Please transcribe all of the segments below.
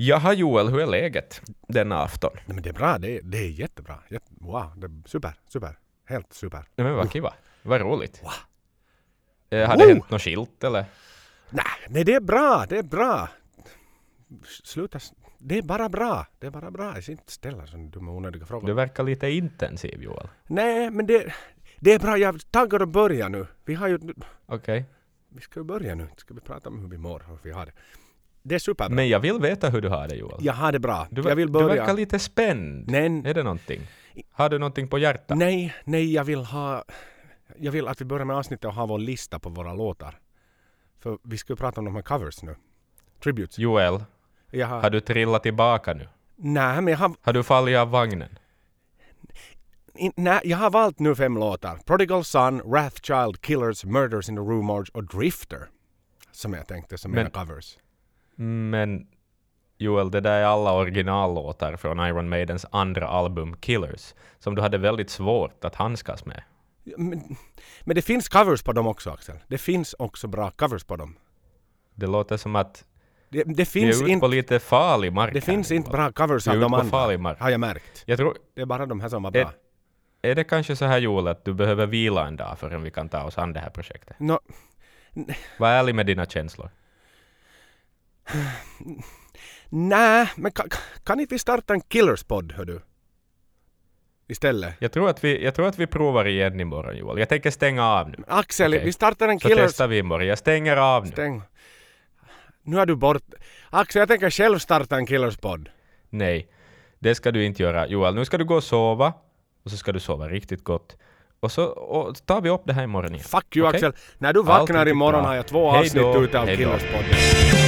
Jaha Joel, hur är läget denna afton? Nej, men det är bra, det är, det är jättebra. Jätte, wow, det är super, super. Helt super. Nej men vad kiva. Vad roligt. Wow. Eh, har det Woo! hänt något skilt eller? Nej, nej, det är bra, det är bra. Sluta, det är bara bra. Det är bara bra. Jag ska inte ställa sådana dumma onödiga frågor. Du verkar lite intensiv Joel. Nej, men det, det är bra. Jag taggar att börja nu. Vi har ju... Okej. Vi ska ju börja nu. Ska vi prata om hur vi mår och hur vi har det. Det är superbra. Men jag vill veta hur du har det Joel. Jag har det bra. Du, jag vill du börja. verkar lite spänd. Nej, Är det någonting? Har du någonting på hjärtat? nej, nej, jag vill ha... Jag vill att vi börjar med avsnittet och ha vår lista på våra låtar. För vi ska ju prata om de här covers nu. Tributes. Joel, Jag har... har du trillat tillbaka nu? Nej, men jag har... Har du fallit av vagnen? Nej, jag har valt nu fem låtar. Prodigal Son, Wrathchild, Killers, Murders in the Morgue och Drifter. Som jag tänkte som Men- mina covers. Men Joel, det där är alla originallåtar från Iron Maidens andra album Killers, som du hade väldigt svårt att handskas med. Men, men det finns covers på dem också Axel. Det finns också bra covers på dem. Det låter som att Det, det vi finns är ute inte... på lite farlig mark Det här, finns inte bra covers Vi är av de på andra. farlig mark. Har jag märkt. Jag tror, Det är bara de här som var Är- bra. är det kanske så här Joel att du behöver vila en dag förrän vi kan ta oss an det här projektet? Nå, Var ärlig med dina känslor. Nej, men kan, kan inte vi starta en Killers-podd, hör du? Istället. Jag tror, att vi, jag tror att vi provar igen imorgon Joel. Jag tänker stänga av nu. Axel, Okej. vi startar en Så Killers... testar vi imorgon. Jag stänger av nu. Stäng. Nu har du bort... Axel, jag tänker själv starta en Killers-podd. Nej, det ska du inte göra. Joel, nu ska du gå och sova. Och så ska du sova riktigt gott. Och så och tar vi upp det här imorgon igen. Fuck you Okej? Axel. När du Allt vaknar riktigt imorgon har jag två avsnitt ute av. Killers-podden.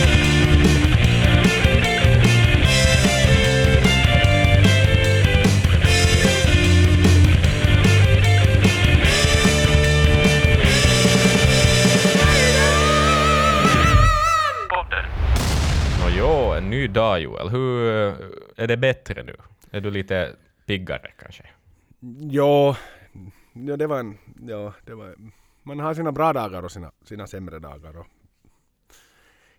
En ny dag Joel. Hur eh, är det bättre nu? Är du lite piggare kanske? Jo, ja, det var en... Ja, det var... Man har sina bra dagar och sina, sina sämre dagar. Och,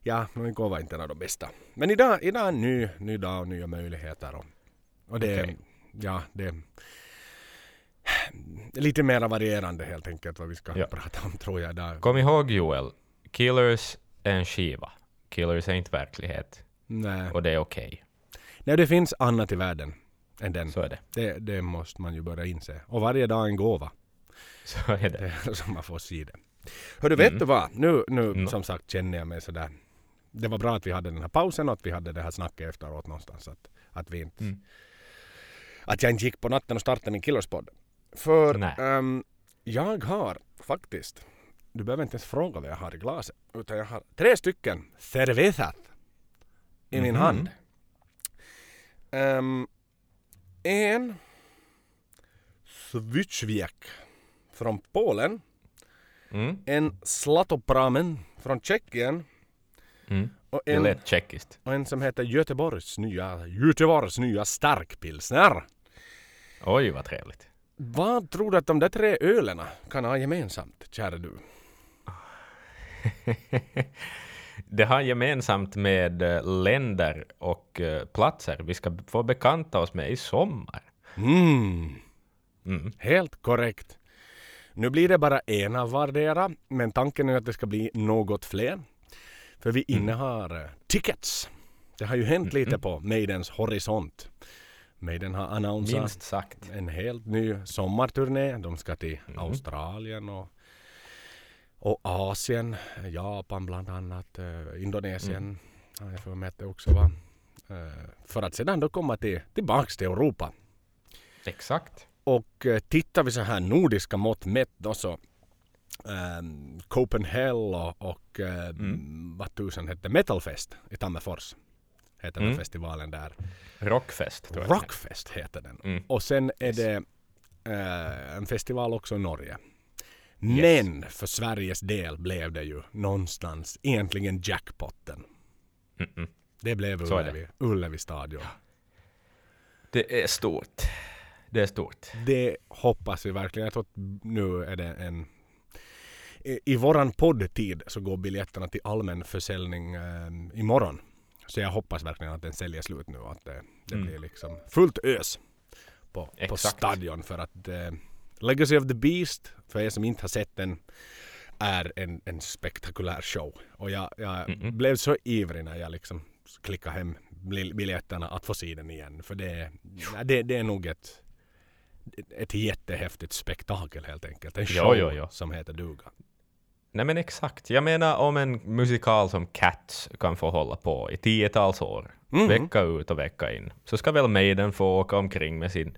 ja, no, igår var inte en av de bästa. Men idag, idag är en ny, ny dag och nya möjligheter. Och, och det. Okej. Ja, det lite mer varierande helt enkelt vad vi ska Ja. prata om tror jag idag. Kom ihåg Joel, Killers är en skiva. Killers är inte verklighet. Nej. Och det är okej. Nej, det finns annat i världen än den. Så är det. Det, det måste man ju börja inse. Och varje dag en gåva. Så är det. Det som man får se det. Hördu, vet Mm. du vad? Nu, nu Mm. som sagt känner jag mig sådär. Det var bra att vi hade den här pausen och att vi hade det här snacket efteråt någonstans. Att, att vi inte... Mm. Att jag inte gick på natten och startade min killerspodd. För ehm, jag har faktiskt... Du behöver inte ens fråga vad jag har i glaset. Utan jag har tre stycken cervezas i min Mhm. hand. Ehm, en Swycwiek från Polen. Mm. En Slatopramen från Tjeckien. Mm. Och Det en, lät tjeckiskt. och en som heter Göteborgs nya, Göteborgs nya starkpilsner. Oj, vad trevligt. Vad tror du att de där tre ölerna kan ha gemensamt, kära du? det har gemensamt med eh, länder och eh, platser vi ska få bekanta oss med i sommar. Mm, Mm. helt korrekt. Nu blir det bara en av vardera, men tanken är att det ska bli något fler. För vi innehar eh, tickets. Det har ju hänt lite på Maidens horisont. Maiden har annonsat sagt. en helt ny sommarturné. De ska till Australien och, och Asien, Japan bland annat, eh, Indonesien har jag för mig att det också var. Eh, för att sedan då komma till, tillbaks till Europa. Exakt. Och eh, tittar vi så här nordiska mått mätt då så um, Copenhagen och, och eh, Mm. vad tusan hette Metalfest i Tammerfors. Heter den Mm. festivalen där. Rockfest. Rockfest heter den. Mm. Och sen är Yes. det eh, en festival också i Norge. Yes. Men för Sveriges del blev det ju någonstans egentligen jackpotten. Mm-mm. Det blev är det. Ullevi, Ullevi stadion. Det är stort. Det är stort. Det hoppas vi verkligen. Jag tror att nu är det en... I, våran poddtid så går biljetterna till allmän försäljning eh, imorgon. Så jag hoppas verkligen att den säljer slut nu att det, det Mm. blir liksom fullt ös på, på stadion för att eh, Legacy of the Beast, för er som inte har sett den, är en, en spektakulär show. Och jag, jag Mhm. blev så ivrig när jag liksom klickade hem bil- biljetterna att få se den igen. För det, det, det är nog ett, ett jättehäftigt spektakel helt enkelt. En Jo, show jo, jo. som heter duga. Nej men exakt. Jag menar om en musikal som Cats kan få hålla på i tiotals år, Mhm. vecka ut och vecka in, så ska väl Maiden få åka omkring med sin,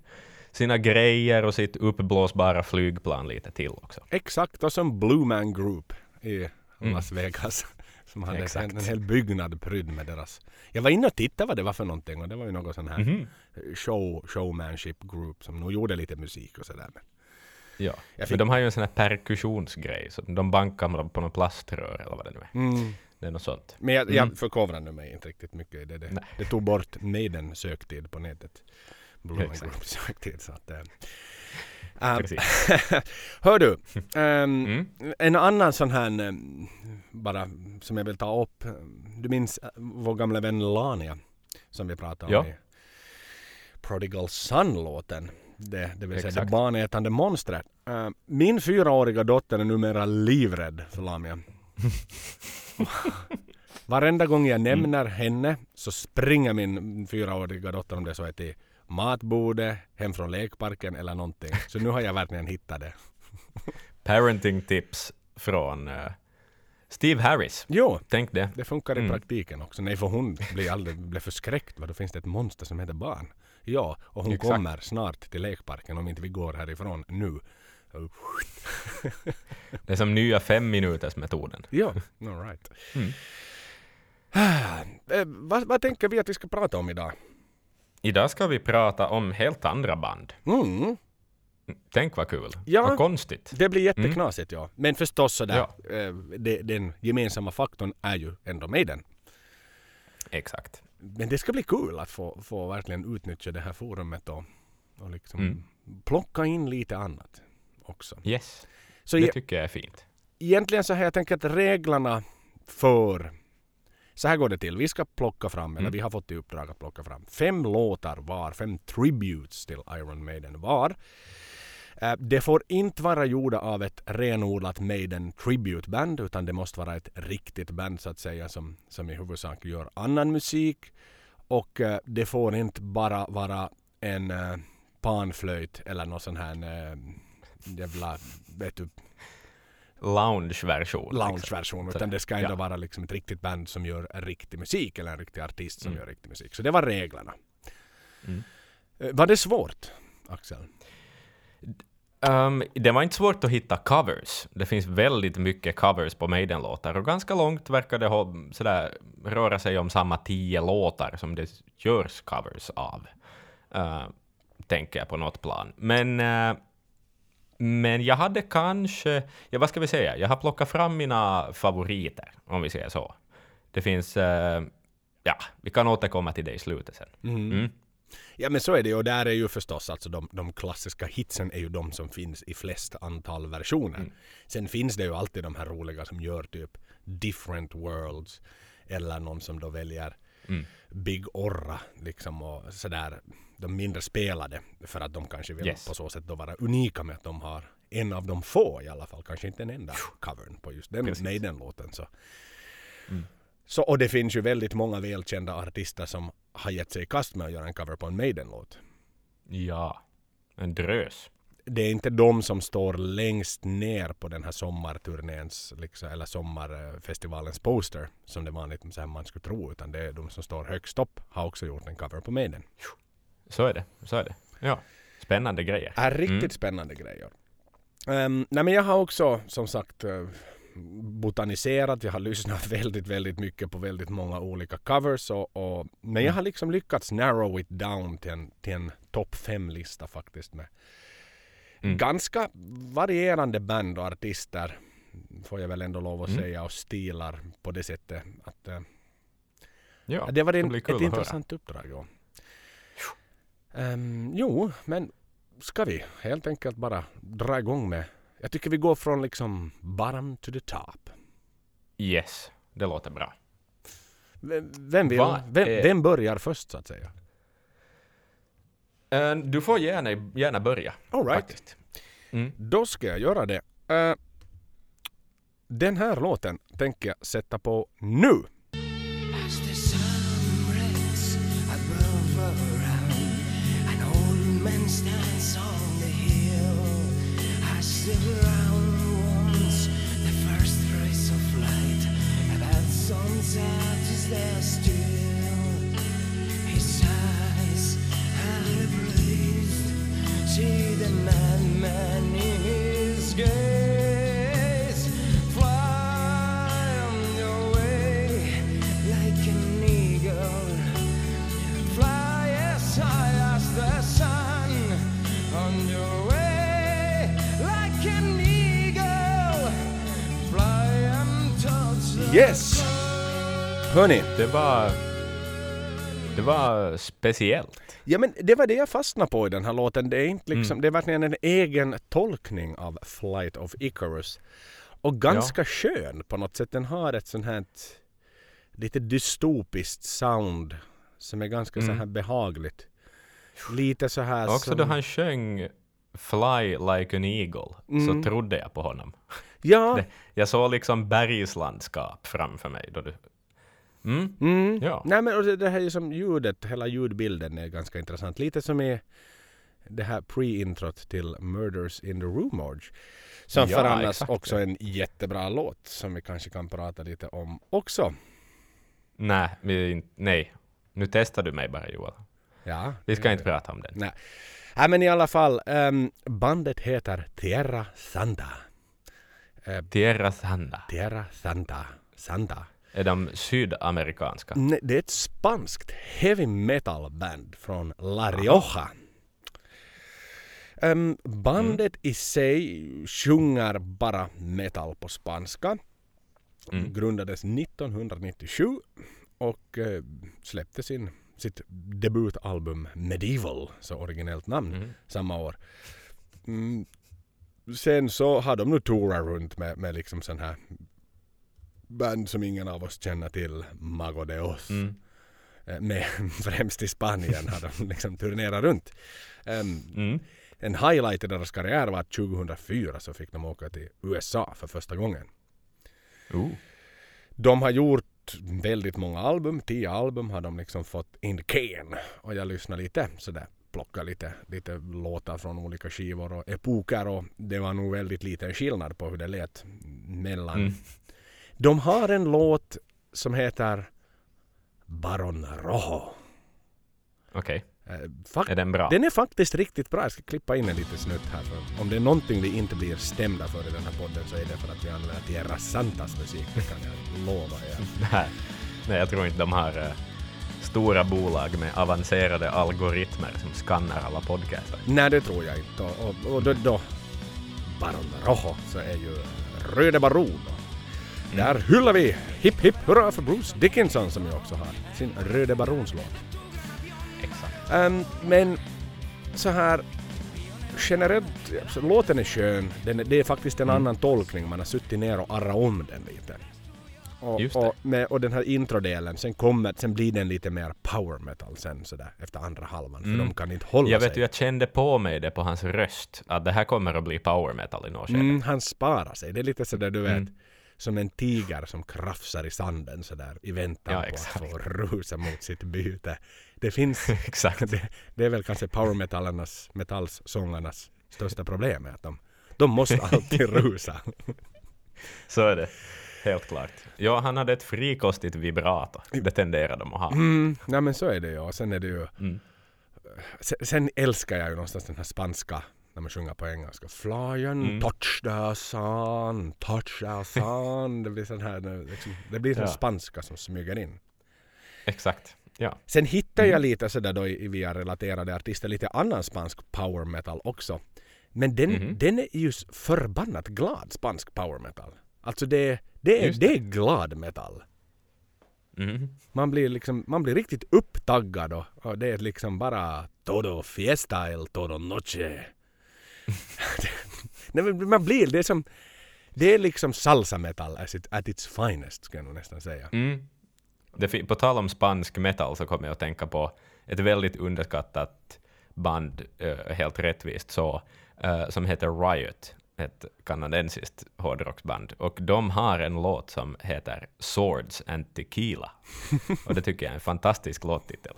sina grejer och sitt uppblåsbara flygplan lite till också. Exakt, och som Blue Man Group i Mm. Las Vegas. Som hade Exakt. en, en hel byggnad prydd med deras... Jag var inne och tittade vad det var för någonting och det var ju något sån här Mhm. show, showmanship group som nog gjorde lite musik och sådär. Men Ja. Jag Men fick- de har ju en sån här perkussionsgrej, så de bankar på något plaströr eller vad det nu är. Mm. Det är något sånt. Men jag, Mm. jag förkovrade mig inte riktigt mycket i det. Det, det tog bort Maiden söktid på nätet. Group söktid. Så att, ähm, Precis. hör du, ehm, Mm. en annan sån här ehm, bara som jag vill ta upp. Du minns eh, vår gamla vän Lania som vi pratade om Ja. i Prodigal Son-låten. Det, det vill säga det barnätande monstret. Eh, min fyraåriga dotter är numera livrädd för Lamia. Varenda gång jag nämner henne så springer min fyraåriga dotter om det så är till matbordet, hem från lekparken eller någonting. Så nu har jag verkligen hittat det. Parenting tips från eh, Steve Harris. Jo, Tänk det. det funkar i Mm. praktiken också. Nej, för hon blir aldrig blir förskräckt. Va? Då finns det ett monster som heter barn. Ja, och hon Exakt. kommer snart till lekparken om inte vi går härifrån nu. Det är som nya fem minuters metoden. Ja, all right. Mm. Eh, vad, vad tänker vi att vi ska prata om idag? Idag ska vi prata om helt andra band. Mm, Tänk vad kul. Ja. Vad konstigt. det blir jätteknasigt ja. Men förstås sådär, Ja. eh, det, den gemensamma faktorn är ju ändå Maiden. Exakt. Men det ska bli kul att få, få verkligen utnyttja det här forumet och, och liksom Mm. plocka in lite annat också. Yes. Så det e- tycker jag är fint. egentligen så här, jag tänker att reglerna för så här går det till. Vi ska plocka fram, eller Mm. vi har fått i uppdrag att plocka fram fem låtar var, fem tributes till Iron Maiden var. Eh, Det får inte vara gjorda av ett renodlat Maiden Tribute Band utan det måste vara ett riktigt band så att säga som, som i huvudsak gör annan musik. Och eh, det får inte bara vara en eh, panflöjt eller någon sån här jävla, vet du, Lounge-version. liksom. utan det ska ändå Ja. vara liksom ett riktigt band som gör riktig musik eller en riktig artist som Mm. gör riktig musik. Så det var reglerna. Mm. Eh, Var det svårt, Axel? Um, det var inte svårt att hitta covers. Det finns väldigt mycket covers på Maiden-låtar och ganska långt verkar det ha, sådär, röra sig om samma tio låtar som det görs covers av. Uh, tänker jag på något plan. Men, eh, men jag hade kanske, ja vad ska vi säga, jag har plockat fram mina favoriter, om vi säger så. Det finns, eh, ja, vi kan återkomma till det i slutet sen. Mm. Ja men så är det ju och där är ju förstås alltså de, de klassiska hitsen är ju de som finns i flest antal versioner. Mm. Sen finns det ju alltid de här roliga som gör typ different worlds eller någon som då väljer Mm. Big Orra liksom och sådär de mindre spelade för att de kanske vill Yes. på så sätt då vara unika med att de har en av de få i alla fall, kanske inte en enda covern på just den. Maiden-låten. Så. Mm. Så, och det finns ju väldigt många välkända artister som har gett sig i kast med att göra en cover på en Maiden-låt. Ja, en drös. Det är inte de som står längst ner på den här sommarturnéns liksom, eller sommarfestivalens poster som det vanligt så man skulle tro utan det är de som står högst upp har också gjort en cover på Maiden. Så är det, så är det. Ja, spännande grejer. är riktigt Mm. spännande grejer. Um, nej men jag har också som sagt eh, botaniserat, jag har lyssnat väldigt, väldigt mycket på väldigt många olika covers och, och men jag har liksom lyckats narrow it down till en, till en topp fem lista faktiskt med Mm. ganska varierande band och artister får jag väl ändå lov att Mm. säga och stilar på det sättet att eh, Ja, det var det en, kul ett intressant uppdrag. Ja. Ehm, jo, men ska vi helt enkelt bara dra igång med... Jag tycker vi går från liksom bottom to the top. Yes, det låter bra. Vem, vem, vill, vem, vem börjar först så att säga? Eh, Du får gärna, gärna börja. All right. Mm. Då ska jag göra det. Eh, den här låten tänker jag sätta på nu. As the sun breaks see the madman in his gaze. Fly on your way like an eagle. Fly as high as the sun on your way like an eagle. Fly and touch the Yes! Hörni, Det var... Det var speciellt. Ja men det var det jag fastnade på i den här låten. Det är inte liksom, Mm. det är verkligen en egen tolkning av Flight of Icarus. Och ganska skön på något sätt. Den har ett sånt här lite dystopiskt sound som är ganska så Mm. här behagligt. Lite så här Också som... då han sjöng Fly like an eagle Mm. så trodde jag på honom. Ja, Det, jag såg liksom bergslandskap framför mig. Då du... mm. Mm. Ja. Nej men och det, det här är som ljudet, hela ljudbilden är ganska intressant. Lite som i det här pre-introt till Murders in the Rue Morgue. Som Ja, för annars exakt. också en jättebra låt som vi kanske kan prata lite om också. Nej, vi, nej. Nu testar du mig bara Joel. Ja. Vi ska inte prata om den. Nej. Nej men i alla fall, ehm, bandet heter Tierra Santa. Eh, Tierra Sanda. Tierra Santa. Santa. Är de sydamerikanska? Nej, det är ett spanskt heavy metal band från La Rioja. Ehm, bandet i sig sjunger bara metal på spanska. Mm. Grundades 1997 och eh, släppte sin, sitt debutalbum Medieval, så originellt namn, Mm. samma år. Mm. Sen så har de nu tourat runt med, med liksom sån här band som ingen av oss känner till, Mago de Oz. Mm. Eh, Med, främst i Spanien har de liksom turnerat runt. Ehm, Mm. en highlight i deras karriär var att 2004 så fick de åka till USA för första gången. Oh. De har gjort väldigt många album, tio album har de liksom fått in can. Och jag lyssnade lite sådär, plockade lite, lite låtar från olika skivor och epoker och det var nog väldigt liten skillnad på hur det lät mellan. Mm. De har en låt som heter Baron Rojo. Okej. Eh, fak- Är den bra? Den är faktiskt riktigt bra. Jag ska klippa in en liten snutt här. För om det är någonting vi inte blir stämda för i den här podden så är det för att vi använder Tierra Santas musik. Det kan jag lova er. Nej. Nej, jag tror inte de har eh, stora bolag med avancerade algoritmer som skannar alla podcaster. Nej, det tror jag inte. Och, och, och då, då Baron Rojo så är ju Röde Baron. Där hyllar vi hipp hipp hurra för Bruce Dickinson som ju också har sin Röde Barons-låt. Exakt. Ehm, men så här generellt, låten är skön. Den, det är faktiskt en Mm. annan tolkning. Man har suttit ner och arrat om den lite. Och, Just det. och, med, och den här introdelen, sen, kommer, sen blir den lite mer power metal sen sådär efter andra halvan. För Mm. de kan inte hålla Jag vet sig. ju, jag kände på mig det på hans röst, att det här kommer att bli power metal i något skede. Mm, han sparar sig. Det är lite sådär du vet, Mm. Som en tiger som krafsar i sanden sådär i väntan Ja, på exakt. att få rusa mot sitt byte. Det finns, Exakt. det, det är väl kanske power metallernas, metallsångarnas största problem är att de, de måste alltid rusa. Så är det. Helt klart. Ja, han hade ett frikostigt vibrato. Det tenderar de att ha. Mm, nej men så är det ju. Och sen är det ju, Mm. sen, sen älskar jag ju någonstans den här spanska när man sjunger på engelska. Fly and Mm. touch the sun, touch the sun. Det blir sån här, liksom, det blir sån Ja. spanska som smyger in. Exakt. Ja. Sen hittar Mm. jag lite sådär då i, via relaterade artister lite annan spansk power metal också. Men den, Mhm. den är just förbannat glad spansk power metal. Alltså det, det, är, Just det är glad metal. Mm. Man blir liksom, man blir riktigt upptaggad och, och det är liksom bara todo fiesta el todo noche. Nej, man blir, det är som, det är liksom salsa metal at, it, at its finest skulle jag nog nästan säga. Mm. Det, på tal om spansk metal så kommer jag att tänka på ett väldigt underskattat band, eh, helt rättvist så, eh, som heter Riot, ett kanadensiskt hårdrocksband. Och de har en låt som heter Swords and Tequila. Och det tycker jag är en fantastisk låttitel.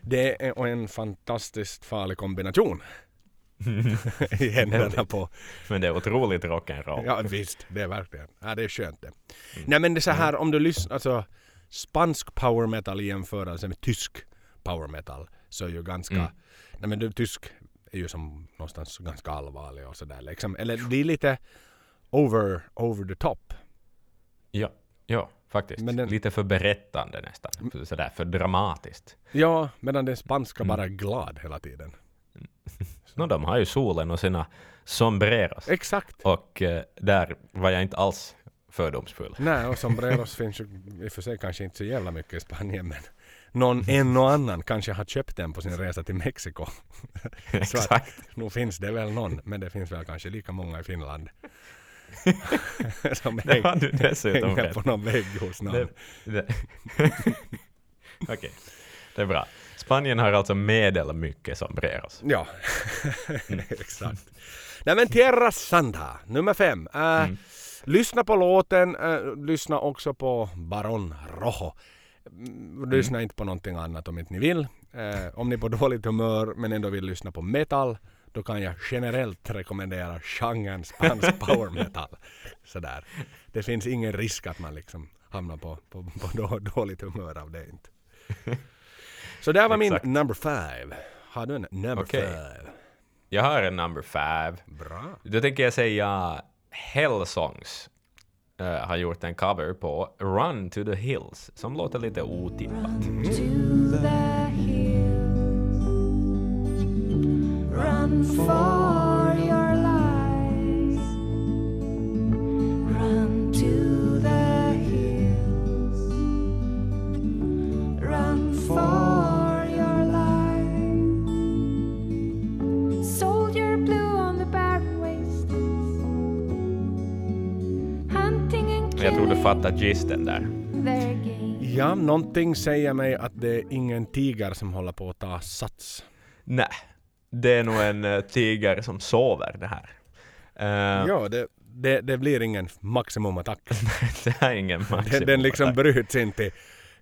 Det är en fantastiskt farlig kombination. I händerna på. Men det är otroligt rock'n'roll. Ja visst, det är verkligen. Ja, det är skönt det. Nej men det är så här om du lyssnar, alltså spansk power metal i jämförelse med tysk power metal så är ju ganska, Mm. nej men du, tysk är ju som någonstans ganska allvarlig och sådär liksom. Eller det är lite over, over the top. Ja, ja faktiskt. Den- Lite för berättande nästan. För- Sådär, för dramatiskt. Ja, medan den spanska Mm. bara är glad hela tiden. No, de har ju solen och sina sombreros. Exakt. Och eh, där var jag inte alls fördomsfull. Nej, och sombreros finns ju i och för sig kanske inte så jävla mycket i Spanien men någon en och annan kanske har köpt den på sin resa till Mexiko. Så att, Exakt. nog finns det väl någon, men det finns väl kanske lika många i Finland. som har du dessutom hänger rätt. på någon vägg hos någon. Det, det. Okej, det är bra. Spanien har alltså medelmycket sombreros. Ja, exakt. Nej men Tierra Santa, nummer fem. Äh, Mm. Lyssna på låten, äh, lyssna också på Baron Rojo. Mm, Lyssna inte på någonting annat om inte ni vill. Äh, om ni är på dåligt humör men ändå vill lyssna på metal då kan jag generellt rekommendera genren spansk power metal. Sådär. Det finns ingen risk att man liksom hamnar på, på, på då, dåligt humör av det inte. Så där var min Exakt. number five. Har du en number Okej. five? Jag har en number five. Bra. Då tänker jag säga Hellsongs eh, har gjort en cover på Run to the Hills som låter lite otippat. to the hills. Run for fattar gisten där. Ja, någonting säger mig att det är ingen tiger som håller på att ta sats. Nej, det är nog en eh, tiger som sover det här. Eh, Ja, det, det, det blir ingen maximumattack. det är ingen Den, maximum. den liksom bryts inte i,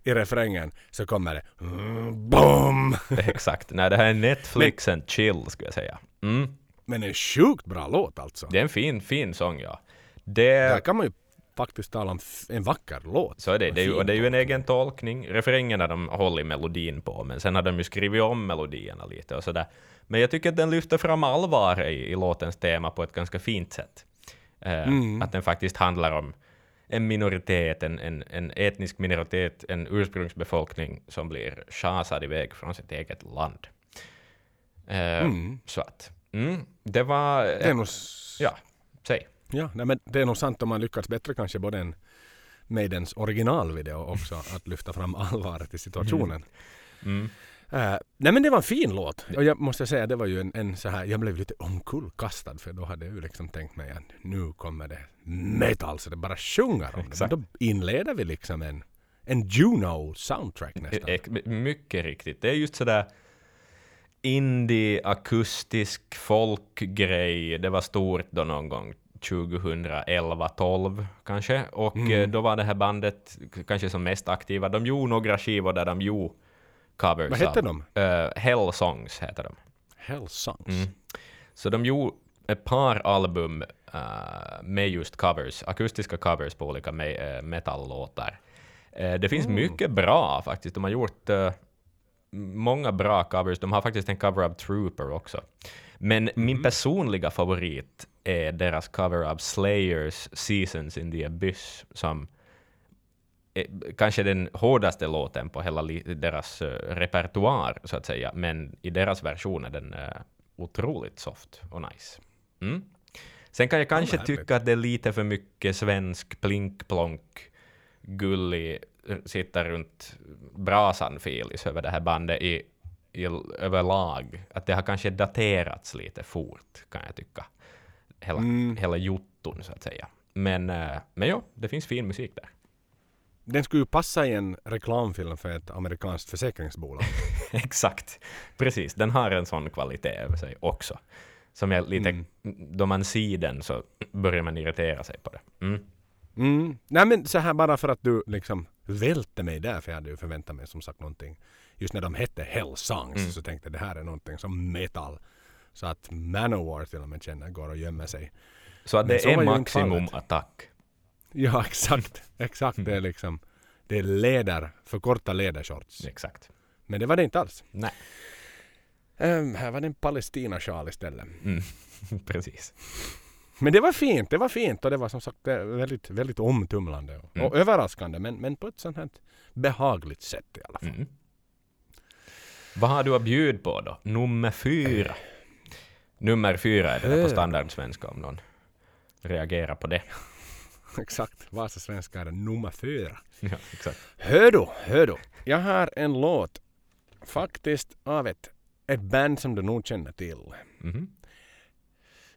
i refrängen. Så kommer det mm, BOOM! Exakt. Nej, det här är Netflix and chill, skulle jag säga. Mm. Men en sjukt bra låt alltså. Det är en fin, fin sång, ja. Där Det, kan man ju faktiskt tala om en vacker låt. så är det. Det är, ju, det är ju en egen tolkning. Refrängerna de hållit melodin på, men sen har de ju skrivit om melodierna lite och sådär. Men jag tycker att den lyfter fram allvar i, i låtens tema på ett ganska fint sätt. Eh, Mm. Att den faktiskt handlar om en minoritet, en, en, en etnisk minoritet, en ursprungsbefolkning som blir chasad iväg från sitt eget land. Eh, Mm. Så att, mm, det var... Det är nog, s- Ja, säg. Ja, nej, men det är nog sant om man lyckats bättre kanske både än Maidens originalvideo också att lyfta fram allvaret i situationen. Mm. Eh, nej men det var en fin låt. Och jag måste säga det var ju en, en så här, jag blev lite omkullkastad för då hade jag ju liksom tänkt mig att nu kommer det metal så det bara sjunger om det. Men då inleder vi liksom en, en Juno soundtrack nästan. Ex- mycket riktigt. Det är just sådär indie, akustisk folkgrej. Det var stort då någon gång 2011, 12 kanske. Och Mm. eh, då var det här bandet kanske som mest aktiva. De gjorde några skivor där de gjorde covers. Vad hette de? Eh, Hell Songs heter de. Hell Songs. Mm. Så de gjorde ett par album eh, med just covers, akustiska covers på olika me- uh, metallåtar. Eh, det finns mycket bra faktiskt. De har gjort många bra covers. De har faktiskt en cover av Trooper också. Men min personliga favorit är deras cover av Slayers Seasons in the Abyss som kanske den hårdaste låten på hela deras uh, repertoar, så att säga. Men i deras version är den uh, otroligt soft och nice. Mm. Sen kan jag kanske tycka att det är lite för mycket svensk plink-plonk, gullig, eh, sitta runt brasan-filis över det här bandet i, i, överlag. Att det har kanske daterats lite fort, kan jag tycka. Hela, Mm. hela jotton, så att säga. Men, eh, men ja, det finns fin musik där. den skulle ju passa i en reklamfilm för ett amerikanskt försäkringsbolag. Exakt. Precis, den har en sån kvalitet över sig också. Som jag lite, Mm. då man ser den så börjar man irritera sig på det. Mm. Mm. Nej men så här bara för att du liksom välte mig där för jag hade ju förväntat mig som sagt någonting. Just när de hette Hell Songs Mm. så tänkte jag det här är någonting som metal. Så att Manowar till och med känner går och gömmer sig. Så att Men det så är maximum attack. Ja exakt. Exakt det är liksom. Det är leder, för korta ledershorts. Exakt. Men det var det inte alls. Nej. Ehm, här var det en Palestina-sjal istället. Mm. Precis. Men det var fint, det var fint och det var som sagt eh, väldigt, väldigt omtumlande och, Mm. och överraskande men, men på ett sånt här behagligt sätt i alla fall. Mm. Vad har du att bjuda på då? Nummer fyra. Nummer fyra är det där på Hör. standardsvenska om någon reagerar på det. Exakt, Vasasvenska är det nummer fyra. Ja, exakt. Hör du, hör du. Jag har en låt faktiskt av ett, ett band som du nog känner till. Mhm.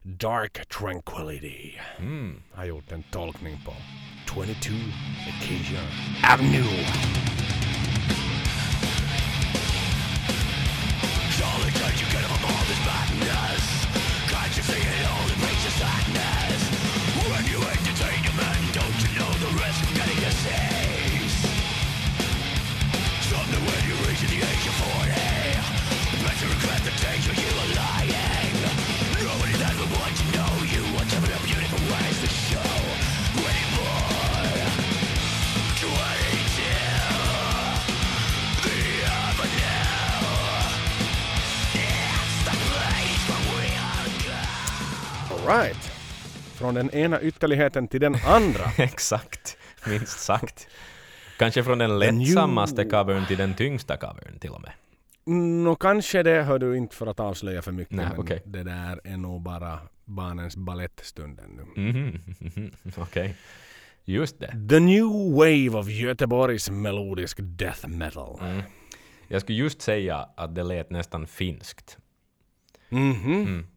Dark Tranquility Mm. har gjort en tolkning på 22 Acacia Avenue. Alright. Från den ena ytterligheten till den andra. Exakt, minst sagt. Kanske från den lättsammaste covern till den tyngsta covern till och med. Nå kanske det hör du inte för att avslöja för mycket Nej, men okej. det där är nog bara barnens balettstunden nu. Mhm, mhm, Okej. Just det. The new wave of Göteborgs melodisk death metal. Mm. Jag skulle just säga att det lät nästan finskt. Mhm. Mm.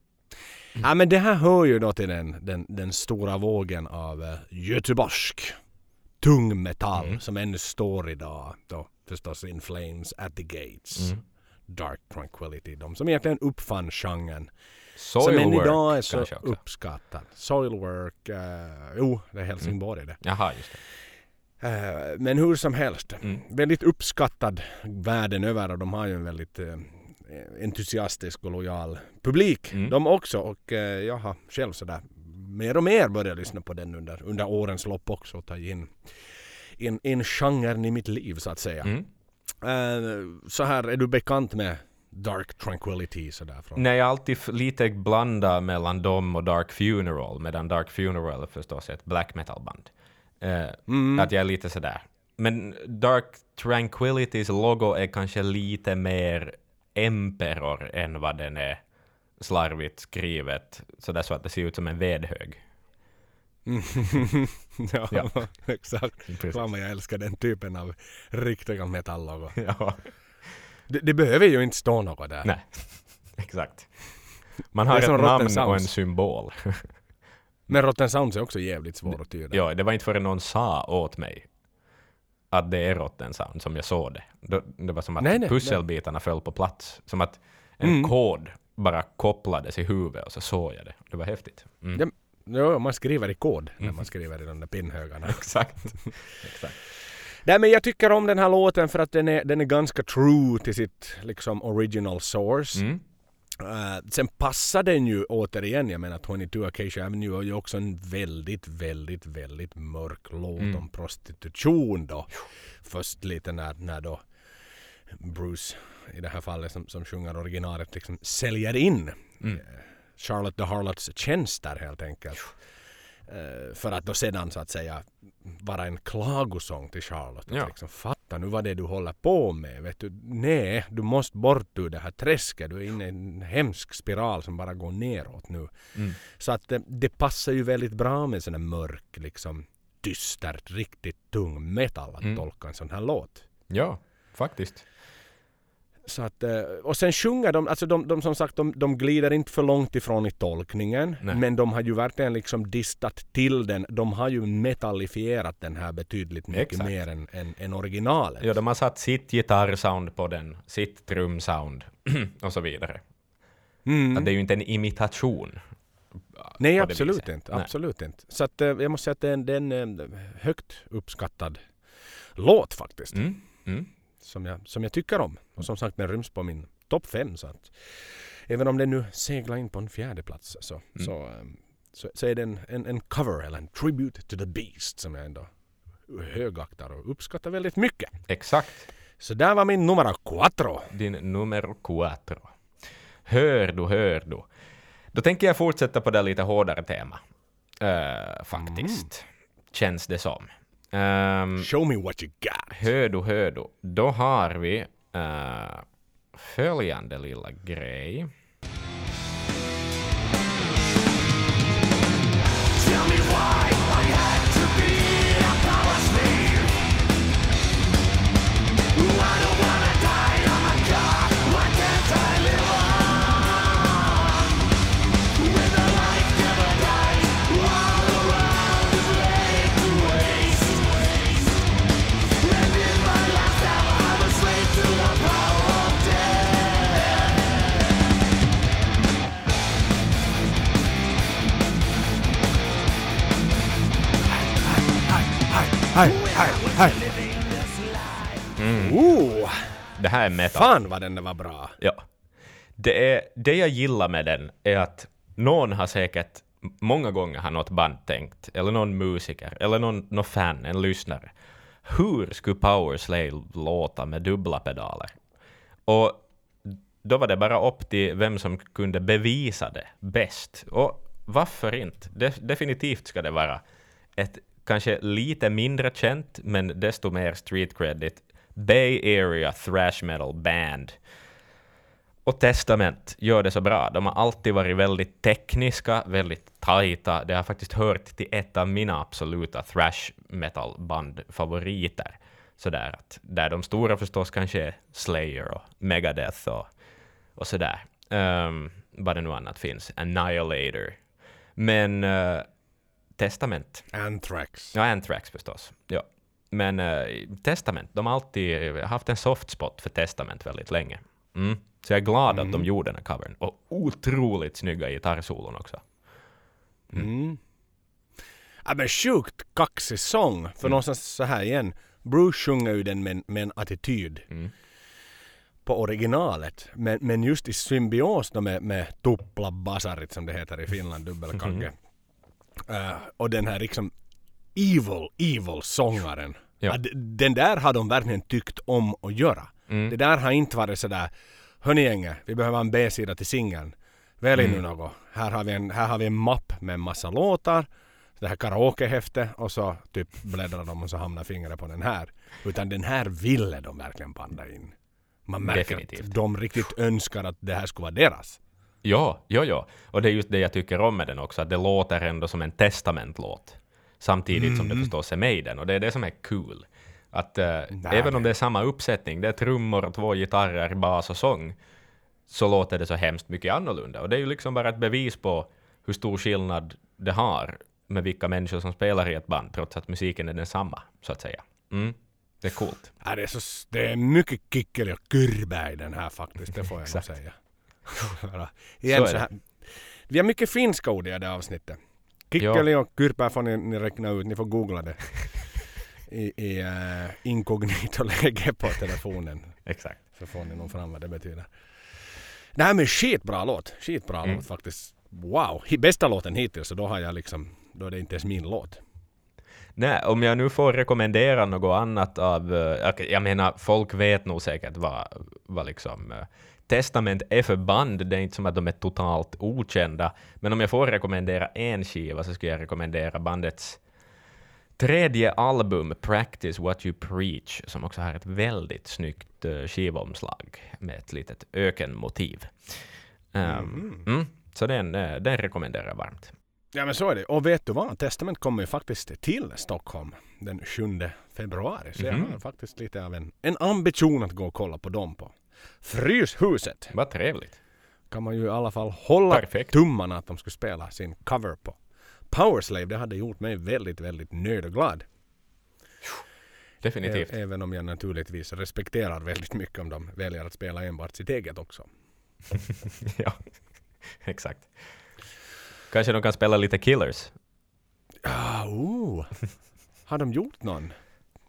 Ja men det här hör ju då till den, den, den stora vågen av uh, göteborgsk tung metall Mm. som ännu står idag. Då förstås In Flames, At the Gates, Mm. Dark Tranquility. De som egentligen uppfann genren. som än Soilwork idag är så uppskattad. Soilwork, uh, jo det är Helsingborg det. Jaha, just det. Eh, men hur som helst, Mm. väldigt uppskattad världen över och de har ju en väldigt eh, entusiastisk och lojal publik. Mm. De också och eh, jag har själv sådär mer och mer börjat lyssna på den under, under årens lopp också och ta in, in, in genren i mitt liv så att säga. Mm. Eh, så här, är du bekant med Dark Tranquility sådär? Från? Nej, jag alltid lite blandat mellan dem och Dark Funeral, medan Dark Funeral är förstås ett black metal-band. Eh, Mm. Att jag är lite sådär. Men Dark Tranquilitys logo är kanske lite mer Emperor än vad den är slarvigt skrivet, sådär så att det ser ut som en vedhög. ja, Ja. exakt. Precis. Fan vad jag älskar den typen av riktiga metalllogo. Ja, Det, det behöver ju inte stå något där. nej. Exakt. Man har ett namn och en Sounds. symbol. Men Rotten Sounds är också jävligt svår att tyda. Ja, det var inte förrän någon sa åt mig att det är Rotten Sound som jag såg det. Då- Det var som att Nej, nej, pusselbitarna föll på plats. Som att en Mm. kod bara kopplades i huvudet och så såg jag det. Det var häftigt. Mm. Jo, man skriver i kod när Mm. man skriver i de där pinnhögarna. Exakt. Exakt. Nej men jag tycker om den här låten för att den är, den är ganska true till sitt liksom original source. Mm. Eh, sen passar den ju återigen, jag menar 22 Acacia Avenue är ju också en väldigt, väldigt, väldigt mörk låt Mm. om prostitution då. Först lite när, när då Bruce i det här fallet som, som sjunger originalet liksom säljer in Mm. eh, Charlotte the Harlots tjänster helt enkelt. Eh, för att då sedan så att säga vara en klagosång till Charlotte. Att Ja. Liksom, fatta nu vad det är du håller på med. Vet du? Nej, du måste bort ur det här träsket. Du är inne i en hemsk spiral som bara går neråt nu. Mm. Så att det, det passar ju väldigt bra med sån här mörk, liksom dystert, riktigt tung metal att Mm. tolka en sån här låt. Ja, faktiskt. Så att, eh, och sen sjunger de, alltså de, de som sagt de, de glider inte för långt ifrån i tolkningen. Nej. Men de har ju verkligen liksom distat till den. De har ju metallifierat den här betydligt mycket Exakt. mer än, än, än originalet. Ja, de har satt sitt gitarrsound på den, sitt trumsound och så vidare. Mm. Att det är ju inte en imitation. Nej, absolut viset. inte. Nej. Absolut inte. Så att, eh, jag måste säga att det är en, det är en eh, högt uppskattad låt faktiskt. Mm. Mm. Som, jag, som jag tycker om. Och som sagt den ryms på min topp fem. Så att, även om den nu seglar in på en fjärde plats så, Mm. så, eh, så, så är det en, en, en cover eller en tribute to the beast som jag ändå högaktar och uppskattar väldigt mycket. Exakt. Så där var min nummer quattro. Din nummer quattro. Hör du, hör du. Då tänker jag fortsätta på det lite hårdare tema. Eh, faktiskt. Känns det som. Ehm, Show me what you got. hör du. Då har vi eh, följande lilla grej. Hej, här är metal. fan vad den var bra. Ja. Det, är, det jag gillar med den är att någon har säkert många gånger har något band tänkt, eller någon musiker, eller någon, någon fan, en lyssnare. Hur skulle Powerslay låta med dubbla pedaler? Och då var det bara upp till vem som kunde bevisa det bäst. Och varför inte? De, definitivt ska det vara ett kanske lite mindre känt, men desto mer street credit Bay Area thrash metal band. Och Testament gör det så bra. De har alltid varit väldigt tekniska, väldigt tajta. Det har faktiskt hört till ett av mina absoluta thrash metal band favoriter. Sådär att, där de stora förstås kanske är Slayer och Megadeth och, och sådär. Um, vad det nu annat finns. Annihilator. Men eh, Testament Anthrax. Ja, Anthrax förstås. Ja. Men eh, Testament, de har alltid haft en soft spot för Testament väldigt länge. Mm. Så jag är glad att de gjorde den här covern. Och otroligt snygga gitarrsolon också. Mm. Ja men sjukt kaxig sång. Mm. För någonstans så här igen. Bruce sjunger ju den med, med en attityd. Mm. På originalet. Men, men just i symbios med, med Tupla Basarit som det heter i Finland, dubbelkagge. Mm. Eh, och den här liksom evil, evil sångaren. Ja. Den där har de verkligen tyckt om att göra. Mm. Det där har inte varit sådär Hörni gänget, vi behöver en B-sida till singeln. Välj Mm. nu något. Här har, vi en, här har vi en mapp med en massa låtar. Det här karaokehäfte och så typ bläddrar de och så hamnar fingret på den här. Utan den här ville de verkligen panda in. Man märker Definitivt. att de riktigt önskar att det här skulle vara deras. Ja, ja, ja. Och det är just det jag tycker om med den också, att det låter ändå som en testamentlåt. Samtidigt som det förstås är Maiden, och det är det som är kul. Att eh, även om det är samma uppsättning, det är trummor, två gitarrer, bas och sång, så låter det så hemskt mycket annorlunda. Och det är ju liksom bara ett bevis på hur stor skillnad det har med vilka människor som spelar i ett band, trots att musiken är densamma, så att säga. Mm. Det är coolt. Ja, det, är så, det är mycket kickeli och kyrba i den här faktiskt, det får jag nog säga. Igen, Så så här. Vi har mycket finska ord i det här avsnittet. Kickeli och kyrpa får ni, ni räkna ut, ni får googla det. I, i uh, inkognito-läge på telefonen. Exakt. Så får ni nog fram vad det betyder. Det här med skitbra låt. Skitbra Mm. låt faktiskt. Wow! Bästa låten hittills så då har jag liksom, då är det inte ens min låt. Nej, om jag nu får rekommendera något annat av... eh, jag menar, folk vet nog säkert vad, vad liksom... eh, Testament är för band, det är inte som att de är totalt okända. Men om jag får rekommendera en skiva så skulle jag rekommendera bandets tredje album, Practice What You Preach, som också har ett väldigt snyggt uh, skivomslag med ett litet ökenmotiv. Um, mm, så den, eh, den rekommenderar jag varmt. Ja men så är det. Och vet du vad? Testament kommer ju faktiskt till Stockholm den 7 februari. Så jag Mhm. har faktiskt lite av en, en ambition att gå och kolla på dem på, Fryshuset Vad trevligt. kan man ju i alla fall hålla Perfekt. tummarna att de skulle spela sin cover på. Powerslave, det hade gjort mig väldigt, väldigt nöjd och glad. Definitivt. Ä- Även om jag naturligtvis respekterar väldigt mycket om de väljer att spela enbart sitt eget också. ja, exakt. Kanske de kan spela lite Killers. Ah, oh. Har de gjort någon?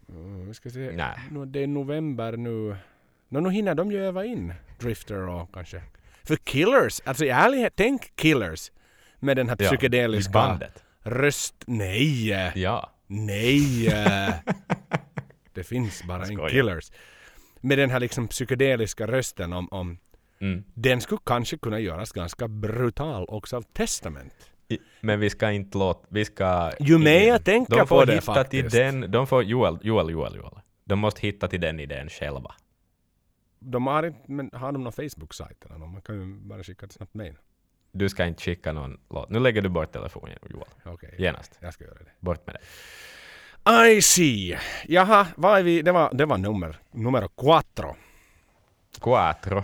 Mm, vi ska se. Nå, det är november nu. Nå, nu hinner de ju öva in Drifter och kanske... För Killers, alltså i ärlighet, tänk Killers med den här Ja, psykedeliska bandet. röst... Nej! Ja. Nej! det finns bara en. Killers. Med den här liksom psykedeliska rösten om, om Mm. den skulle kanske kunna göras ganska brutal också av Testament. I- Men vi ska inte låta... Vi ska... Ju mer jag tänker de får på det hitta till faktiskt. den... De får... Joel, Joel, Joel, Joel. De måste hitta till den idén själva. De har inte, men har de någon Facebook-sajt eller någon? Man kan ju bara skicka ett snabbt mejl. Du ska inte skicka någon låt. Nu lägger du bort telefonen, Joel. Okej, Genast. jag ska göra det. Bort med det. I see. Jaha, vad är vi? Det var, det var nummer, nummer quattro. Quattro.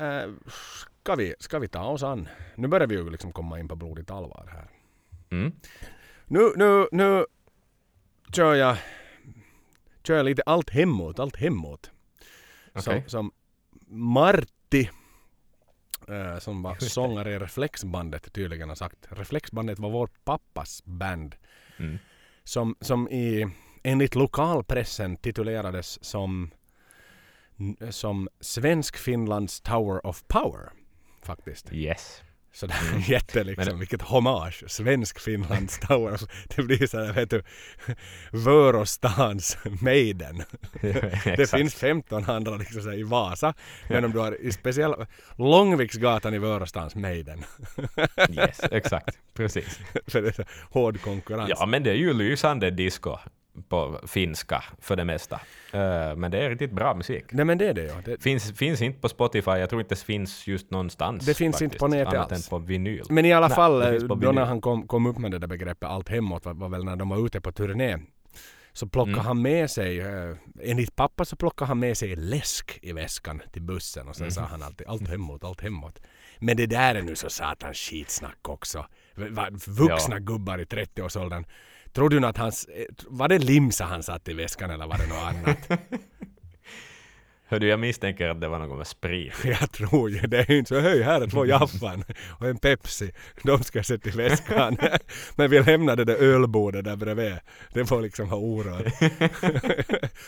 Uh, ska, vi, ska vi ta oss an? Nu börjar vi ju liksom komma in på blodigt allvar här. Mm. Nu, nu, nu kör jag, kör jag lite allt hemåt, allt hemåt. Okej. Som, som Martti, eh, som var sångare i Reflexbandet tydligen har sagt. Reflexbandet var vår pappas band. Mm. Som, som i, enligt lokalpressen titulerades som, som Svensk-Finlands Tower of Power. Faktiskt. Yes. Så det är jätte liksom, Men- vilket hommage. Svensk-Finlands Tower. Det blir så här, vet du, Vörostans Maiden. Det Exakt. finns 15 andra liksom så här, i Vasa. Men om du har i speciellt Långviksgatan i Vörostans Maiden. Yes, exakt. Precis. För det är så hård konkurrens. Ja, men det är ju lysande disco på finska för det mesta. Eh, men det är riktigt bra musik. Nej men det är det ja. Det, Finns, finns inte på Spotify, jag tror inte det finns just någonstans. Det finns inte på nätet annat alls. än på vinyl. men i alla Nej, fall, eh, då när han kom, kom upp med det där begreppet allt hemåt var, var väl när de var ute på turné. Så plockade Mm. han med sig, eh, enligt pappa så plockade han med sig läsk i väskan till bussen och sen Mm. sa han alltid allt hemåt, allt hemåt. Men det där är nu så satans skitsnack också. V- Vuxna Ja. gubbar i 30-årsåldern. Tror du att hans, eh, var det limsa han satt i väskan eller var det något annat? Hördu, jag misstänker att det var något med sprit. Jag tror ju det. är inte så hej här är två Jaffan och en Pepsi. De ska jag sätta i väskan. Men vi lämnar det där ölbordet där bredvid. Det får liksom ha orört.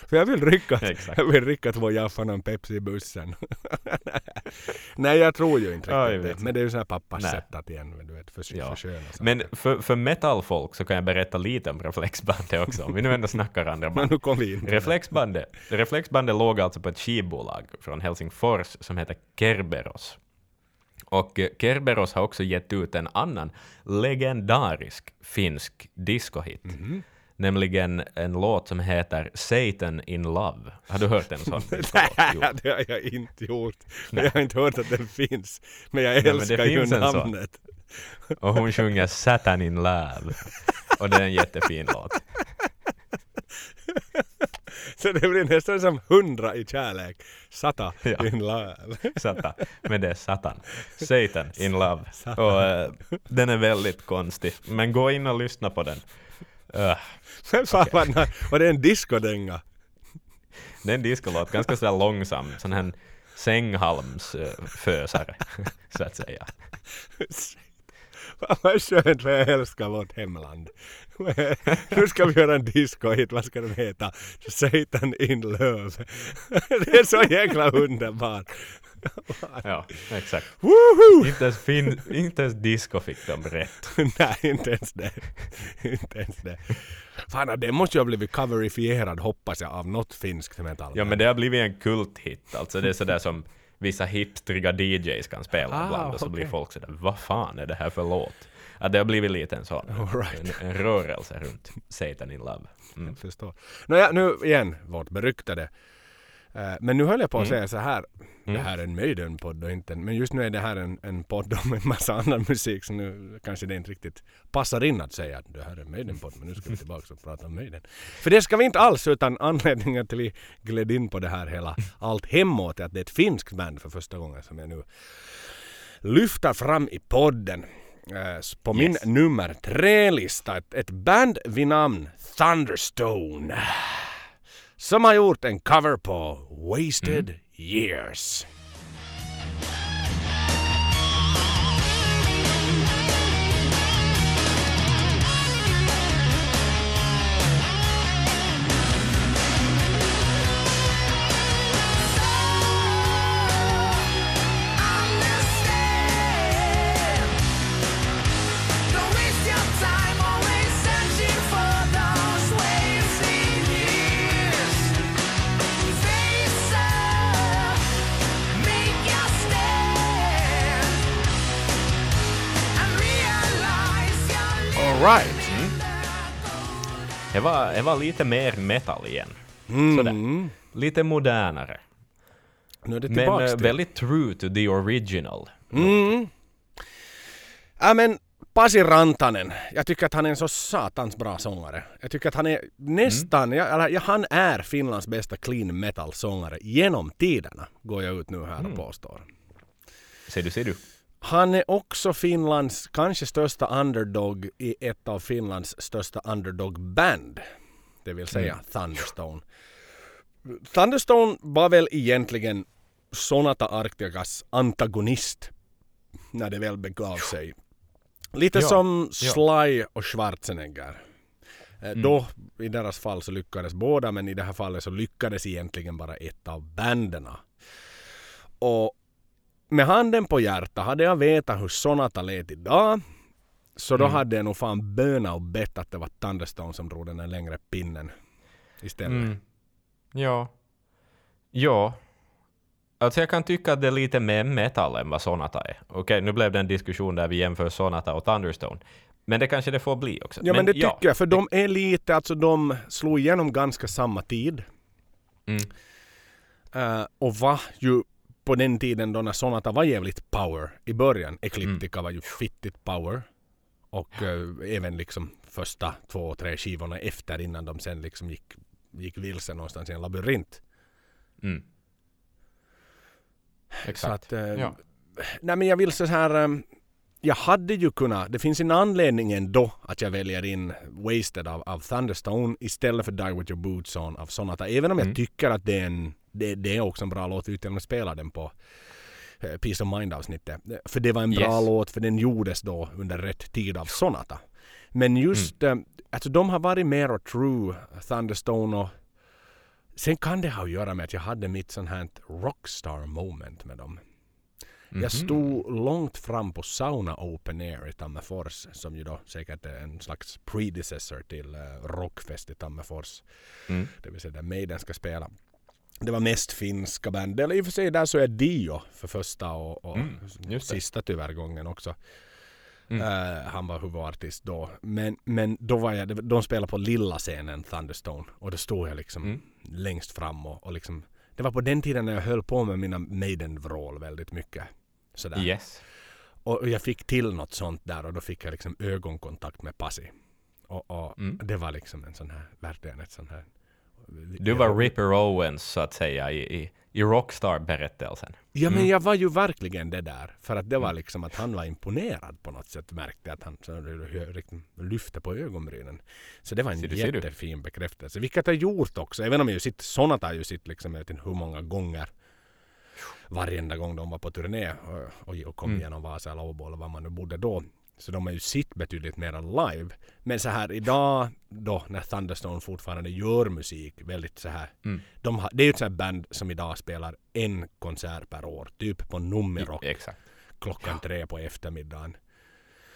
För jag vill Exakt. jag vill rycka två Jaffan och en Pepsi i bussen. Nej jag tror ju inte riktigt det. Men det är ju så här pappas Nej. sätt att igen, du vet, för, Ja. Men för, för metalfolk så kan jag berätta lite om Reflexbandet också, om vi nu ändå snackar andra Men band. nu kom vi in. Reflexbandet, Reflexbandet låg alltså på ett skivbolag från Helsingfors som heter Kerberos. Och eh, Kerberos har också gett ut en annan legendarisk finsk discohit. Mhm. Nämligen en låt som heter Satan in Love. Har du hört en sån? Nej, det har jag inte gjort. Men jag har inte hört att den finns. Men jag men älskar ju finns en sån. namnet. Och hon sjunger Satan in Love. Och det är en jättefin låt. Så det blir nästan som hundra i kärlek. Sata Ja. in love. Satan, men det är Satan. Satan in love. Och eh, den är väldigt konstig. Men gå in och lyssna på den. Uh, Men fan vad na- Och det är en discodänga. det är en discolåt, ganska sådär långsam. Sån här sänghalmsfösare, så att säga. Vad skönt för jag älskar vårt hemland. Nu ska vi göra en disco hit, vad ska den heta? Satan in love. Det är så jäkla underbart. Ja, exakt. Woho! Inte ens, fin, inte ens disco fick de rätt. Nej, inte ens det. Inte ens det. Fan, det måste ju ha blivit coverifierad hoppas jag av något finskt metall. Ja, men det har blivit en kulthit. Alltså det är sådär som vissa hipstriga DJs kan spela Ah, ibland och så okej. blir folk sådär, vad fan är det här för låt? Ja, det har blivit lite en sån, right. en, en rörelse runt Satan in Love. Mm. Jag förstår. Nåja, nu igen, vårt beryktade Men nu höll jag på att Mm. säga så här. Det Mm. här är en Maiden-podd och inte en, Men just nu är det här en, en podd om en massa annan musik så nu kanske det inte riktigt passar in att säga att det här är en Maiden-podd men nu ska vi tillbaka och prata om Maiden. För det ska vi inte alls utan anledningen till att vi gled in på det här hela allt hemåt är att det är ett finskt band för första gången som jag nu lyfter fram i podden. Eh, På min Yes. nummer tre-lista ett, ett band vid namn Thunderstone. Som har gjort en cover på Wasted Years. Alright. Det var, det var lite mer metal igen. Mm. Sådär. Lite modernare. Nu är det Men eh, till... väldigt true to the original. Mm. Ja men Pasi Rantanen, jag tycker att han är en så satans bra sångare. Jag tycker att han är nästan, ja, eller, ja, han är Finlands bästa clean metal sångare genom tiderna. Går jag ut nu här och påstår. Ser du, ser du. Han är också Finlands kanske största underdog i ett av Finlands största underdog-band. Det vill säga Thunderstone. Thunderstone var väl egentligen Sonata Arcticas antagonist när det väl begav sig. Lite Ja, som ja. Sly och Schwarzenegger. Eh, Då, i deras fall så lyckades båda men i det här fallet så lyckades egentligen bara ett av banden. Och med handen på hjärtat, hade jag vetat hur Sonata lät idag så då Mm. hade jag nog fan böna och bett att det var Thunderstone som drog den där längre pinnen istället. Mm. Ja. Ja. Alltså jag kan tycka att det är lite mer metal än vad Sonata är. Okej, nu blev det en diskussion där vi jämför Sonata och Thunderstone. Men det kanske det får bli också. Ja men, det tycker jag, för de är lite, alltså de slog igenom ganska samma tid. Mm. Eh, och var ju på den tiden då när Sonata var jävligt power i början. Ecliptica var ju fittigt power. Och eh, även liksom första två, tre skivorna efter innan de sen liksom gick, gick vilse någonstans i en labyrint. Mm. Exakt. att, eh, Ja. Nej men jag vill så här. Jag hade ju kunnat, det finns en anledning ändå att jag väljer in Wasted av, av Thunderstone istället för Die With Your Boots On av Sonata. Även om jag Mm. tycker att det är, en, det, det är också en bra låt utan att spela den på eh, Peace of Mind avsnittet. För det var en bra Yes. låt för den gjordes då under rätt tid av Sonata. Men just, Mm. eh, alltså de har varit mer och true Thunderstone och sen kan det ha att göra med att jag hade mitt sånt här rockstar moment med dem. Mhm. Jag stod långt fram på Sauna Open Air i Tammerfors som ju då säkert är en slags predecessor till uh, Rockfest i Tammerfors. Mm. Det vill säga där Maiden ska spela. Det var mest finska band. Eller i och för sig där så är Dio för första och, och Mm, sista tyvärr gången också. Mm. Eh, han var huvudartist då. Men, men då var jag, de spelade på lilla scenen Thunderstone och då stod jag liksom Mm. längst fram och, och liksom det var på den tiden när jag höll på med mina Maiden-vrål väldigt mycket. Sådär. Yes. Och jag fick till något sånt där och då fick jag liksom ögonkontakt med Pasi. Och, och Mm. det var liksom en sån här, verkligen ett sån här... Du var Ripper Owens så att säga i, i, i Rockstar-berättelsen. Ja men Mm. jag var ju verkligen det där. För att det var liksom att han var imponerad på något sätt. Märkte att han lyfte på ögonbrynen. Så det var en Ser du, ser du. jättefin bekräftelse. Vilket jag gjort också. Även om jag ju sitt, Sonata har ju sitt liksom, jag vet inte hur många gånger. Varenda gång de var på turné och, och, och kom Mm. igenom Vasa eller Åbo eller var man nu bodde då. Så de har ju sitt betydligt mer live. Men så här idag då när Thunderstone fortfarande gör musik väldigt så här. Mm. De har, det är ju ett sånt här band som idag spelar en konsert per år. Typ på Nummirock Exakt. klockan tre på eftermiddagen.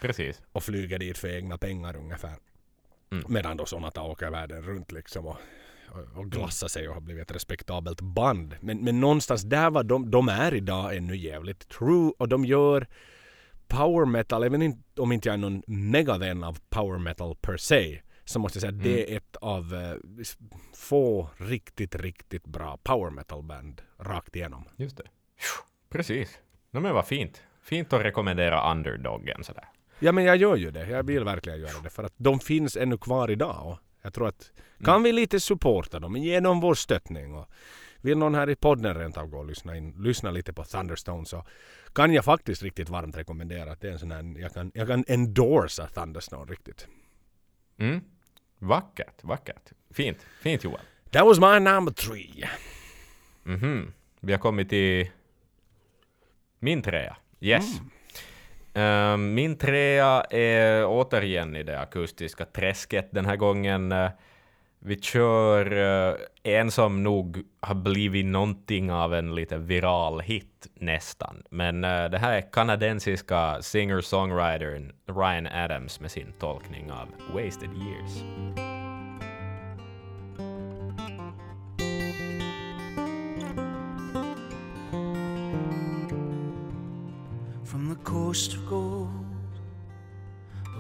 Precis. Och flyger dit för egna pengar ungefär. Mm. Medan då Sonata åker världen runt liksom och, och, och glassar sig och har blivit ett respektabelt band. Men, men någonstans där var de, de är idag ännu jävligt true och de gör power metal, även in, om inte jag är någon megavän av power metal per se, så måste jag säga att det är ett av eh, få riktigt, riktigt bra power metal band rakt igenom. Just det. Precis. No, men vad fint. Fint att rekommendera underdoggen sådär. Ja men jag gör ju det. Jag vill verkligen göra det för att de finns ännu kvar idag. Och jag tror att kan vi lite supporta dem, ge dem vår stöttning och vill någon här i podden rent av gå och lyssna, in, lyssna lite på Thunderstone så kan jag faktiskt riktigt varmt rekommendera att det är en sån här, jag kan, jag kan endorsa Thunderstone riktigt. Mm. Vackert, vackert. Fint, fint Joel. That was my number three. Mhm. Vi har kommit till min trea. Yes. Ehm, min trea är återigen i det akustiska träsket den här gången. eh, vi kör eh, en som nog har blivit någonting av en lite viral hit nästan. Men eh, det här är kanadensiska singer-songwritern Ryan Adams med sin tolkning av Wasted Years. from the coast of gold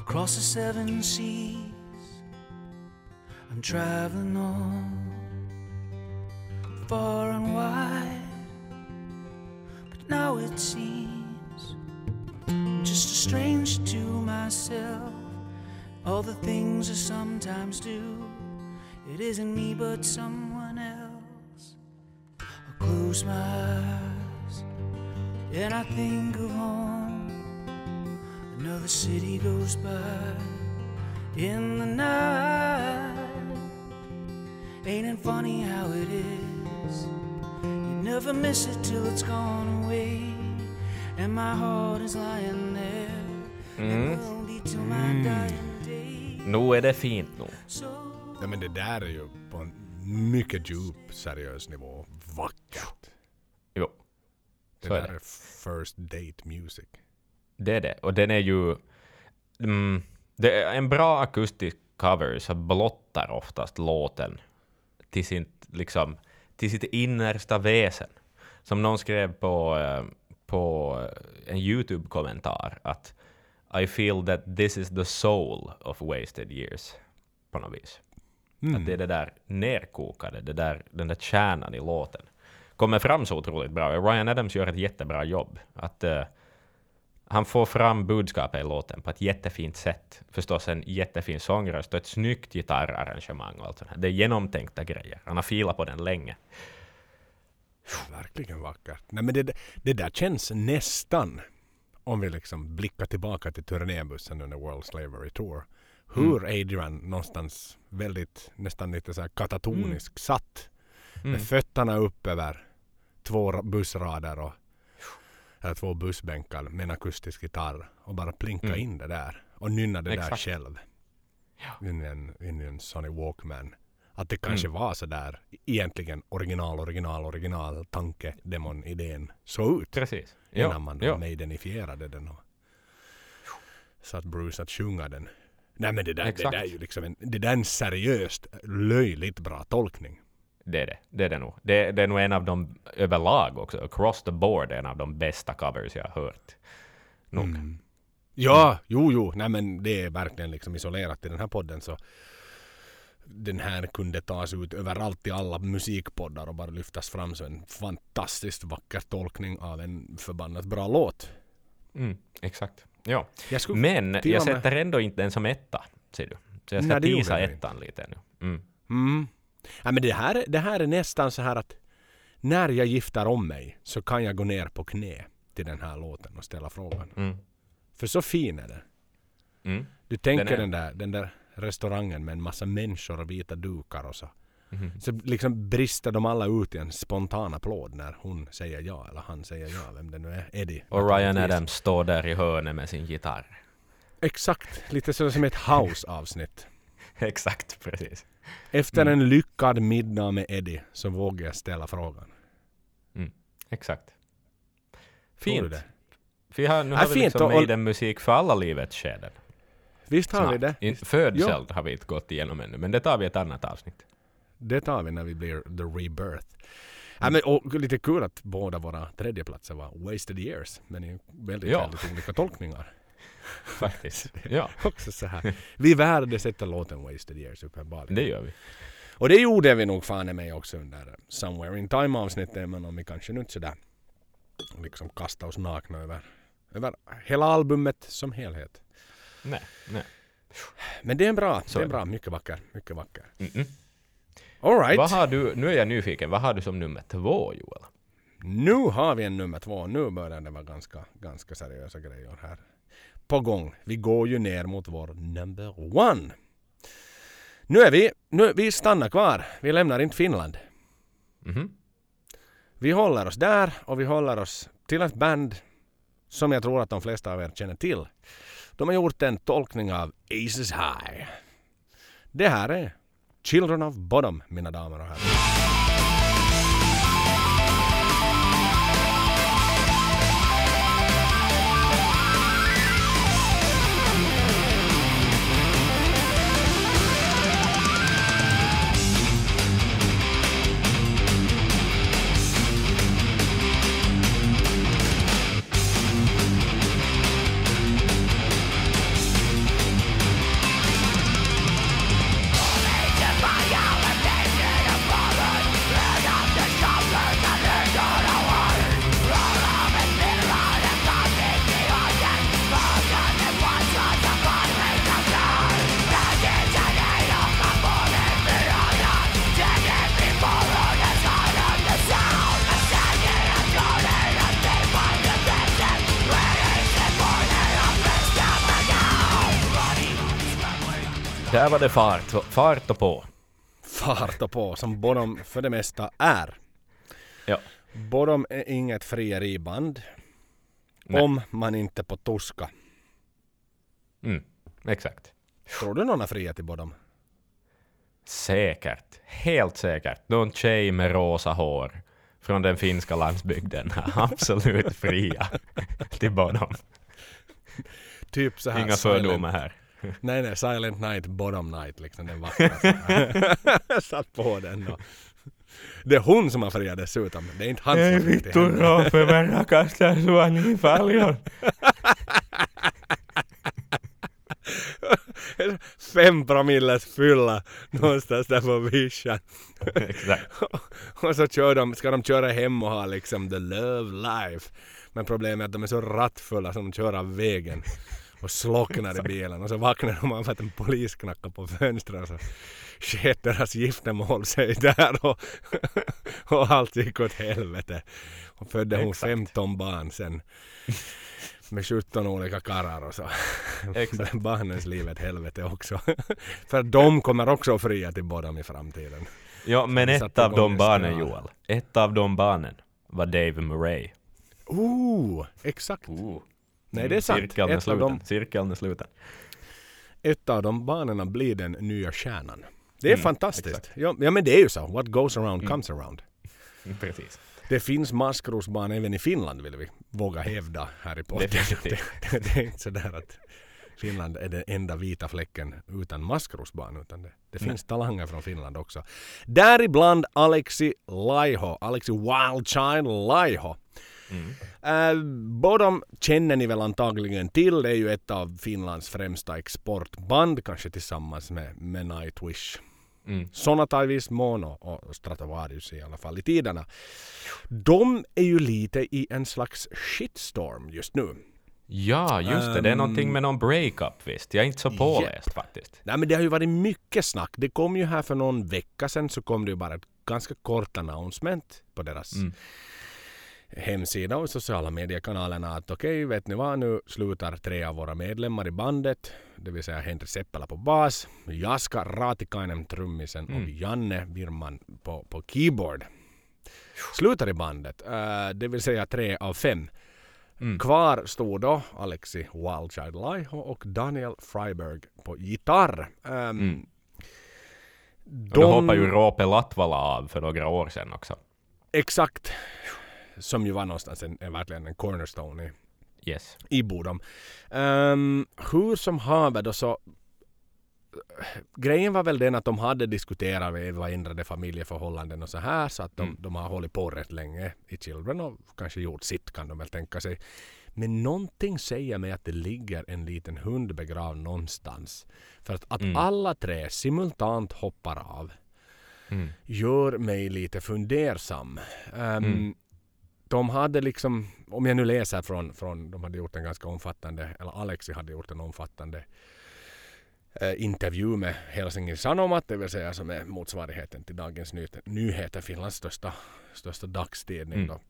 across the seven seas. I'm traveling on far and wide, but now it seems I'm just a stranger to myself. All the things I sometimes do, it isn't me but someone else. I close my eyes and I think of home. Another city goes by in the night. Ain't it funny how it is? You never miss it till it's gone away. And my heart is lying there. And will be till my dying day. Nu är det fint nog. Ja men det där är ju på en mycket djup seriös nivå vackert. Jo, Det Så är där det. är first date music. Det är det. Och den är ju... Mm, det är en bra akustisk cover så blottar oftast låten till, sin, liksom, till sitt innersta väsen. Som någon skrev på, eh, på en YouTube-kommentar att I feel that this is the soul of wasted years. På något vis. Att det är det där nerkokade, det där, den där kärnan i låten. Kommer fram så otroligt bra. Ryan Adams gör ett jättebra jobb. Att, eh, han får fram budskapet i låten på ett jättefint sätt. Förstås en jättefin sångröst och ett snyggt gitarrarrangemang och allt sånt här. Det är genomtänkta grejer. Han har filat på den länge. Verkligen vackert. Nej men det, det där känns nästan, om vi liksom blickar tillbaka till turnébussen under World Slavery Tour, hur Adrian någonstans väldigt, nästan lite så här katatonisk satt med fötterna upp över två ra- bussrader och eller två bussbänkar med en akustisk gitarr och bara plinka Mm. in det där och nynna det där Exakt. själv. In i en, in en Sony Walkman. Att det kanske Mm. var så där egentligen original, original, original tanke, demon, idén såg ut. Precis. Innan man då ja. maidenifierade den och satt Bruce att sjunga den. Nej men det där, det där är ju liksom en, det där är en seriöst löjligt bra tolkning. Det är det. Det är det nog. Det, det är nog en av de överlag också, across the board, en av de bästa covers jag har hört. Nog. Mm. Ja, jo, jo, nej men det är verkligen liksom isolerat i den här podden så den här kunde tas ut överallt i alla musikpoddar och bara lyftas fram som en fantastiskt vacker tolkning av en förbannat bra låt. Mm, exakt. Ja. Jag Men jag och med- sätter ändå inte den som etta, ser du. Så jag ska Nej, tisa ettan lite nu. Mm. Mm. Ja, men det, här, det här är nästan så här att när jag gifter om mig så kan jag gå ner på knä till den här låten och ställa frågan. Mm. För så fin är den. Mm. Du tänker Den är- den, där, den där restaurangen med en massa människor och vita dukar och så. Mhm. Så liksom brister de alla ut i en spontan applåd när hon säger ja eller han säger ja, vem det nu är. Eddie. Och Ryan. Adams står där i hörnet med sin gitarr. Exakt, lite så som ett house-avsnitt. Exakt, precis. Efter Mm. en lyckad middag med Eddie så vågar jag ställa frågan. Exakt. Tror du Fint. det? Vi har, nu Ja, har vi liksom och- Maiden-musik för alla livets skeden. Visst har vi Snart. det? In, födsel har vi inte gått igenom ännu, men det tar vi ett annat avsnitt. Det tar vi när vi blir the rebirth. Ja, men, och lite kul att båda våra tredjeplatser var wasted years. Men i väldigt, Ja. väldigt olika tolkningar. Faktiskt. Ja, Också så här. Vi värdesätter låten Wasted Years uppenbarligen. det gör vi. Och det gjorde vi nog fan i mig också under Somewhere in Time avsnittet även om vi kanske nu inte sådär liksom kastade oss nakna över, över hela albumet som helhet. Nej, nej. Men det är bra, Så det är bra, mycket vacker, mycket vacker. Mm-mm. Alright, Vad har du, nu är jag nyfiken, vad har du som nummer två Joel? nu har vi en nummer två. Nu börjar det vara ganska, ganska seriösa grejer här på gång. Vi går ju ner mot vår number one. Nu är vi, nu, vi stannar kvar. Vi lämnar inte Finland. Mhm. Vi håller oss där och vi håller oss till ett band som jag tror att de flesta av er känner till. De har gjort en tolkning av Aces High. Det här är Children of Bodom, mina damer och herrar. Där var det fart, fart och på. Fart och på som Bodom för det mesta är. Ja. Bodom är inget frieriband. Nej. Om man inte på tuska. Mm, exakt. Tror du någon har friat i Bodom? Säkert. Helt säkert. Någon tjej med rosa hår från den finska landsbygden är absolut fria till Bodom. Typ så här Inga fördomar här. Nej nej, Silent Night, Bottom Night liksom den vackra. Satt på den och Det är hon som har friat dessutom. Det är inte han som har friat till henne. Roope, mä rakastan sua niin paljon. Fem promilles fylla någonstans där på vischan. Exakt. och så kör de, ska de köra hem och ha liksom the love life. Men problemet är att de är så rattfulla som de kör av vägen. Och slocknar i bilen och så vaknar de av att en polis knackar på fönstret och så sket deras giftermål sig där och, och allt gick åt helvete. Och födde hon Exakt. 15 barn sen. Med 17 olika karlar och så. Exakt. Barnens liv är ett helvete också. För de kommer också fria till Bodom i framtiden. Ja, men ett av de en barnen. Joel, ett av de barnen var Dave Murray. Ooh, exakt. Nej det är sant. Cirkeln är Ett av, dem, sluten. Cirkeln är sluten. ett av de barnen blir den nya stjärnan. Det är Mm, fantastiskt. Ja, ja men det är ju så. What goes around comes around. Precis. Det finns maskrosbarn även i Finland vill vi våga hävda här i podden. Det, det är inte sådär att Finland är den enda vita fläcken utan maskrosbarn utan det, det finns talanger från Finland också. Däribland Alexi Laiho, Alexi Wildchild Laiho. Mm. Äh, Bodom känner ni väl antagligen till. Det är ju ett av Finlands främsta exportband, kanske tillsammans med, med Nightwish. Mm. Sonata i viss mån och, Stratovarius i alla fall i tiderna. De är ju lite i en slags shitstorm just nu. Ja, just det. Det är Ehm, någonting med någon breakup visst. Jag är inte så påläst Japp. faktiskt. Nej men det har ju varit mycket snack. Det kom ju här för någon vecka sedan så kom det ju bara ett ganska kort announcement på deras Mm. Hemsida och sociala mediekanalerna att okej, vet ni vad, nu slutar tre av våra medlemmar i bandet, det vill säga Henri Seppälä på bas, Jaska Raatikainen trummisen och Mm. Janne Virman på, på keyboard. Slutar i bandet, eh, det vill säga tre av fem. Mm. Kvar stod då Alexi Wildchild Laiho och Daniel Freiberg på gitarr. Ehm, Mm. de, Och då hoppade ju Roope Latvala av för några år sedan också. Exakt. Som ju var någonstans en, en, verkligen en cornerstone i, Yes. i Bodom. Um, hur som haver då så Grejen var väl den att de hade diskuterat vad ändrade familjeförhållanden och så här så att de, Mm. de har hållit på rätt länge i Children och kanske gjort sitt kan de väl tänka sig. Men någonting säger mig att det ligger en liten hund begravd någonstans. För att, att Mm. alla tre simultant hoppar av Mm. gör mig lite fundersam. Ehm, Mm. De hade liksom, om jag nu läser från, från, de hade gjort en ganska omfattande, eller Alexi hade gjort en omfattande eh, intervju med Helsingin Sanomat, det vill säga som är motsvarigheten till Dagens Nyheter, Nyheter, Finlands största, största dagstidning. Mm. Då,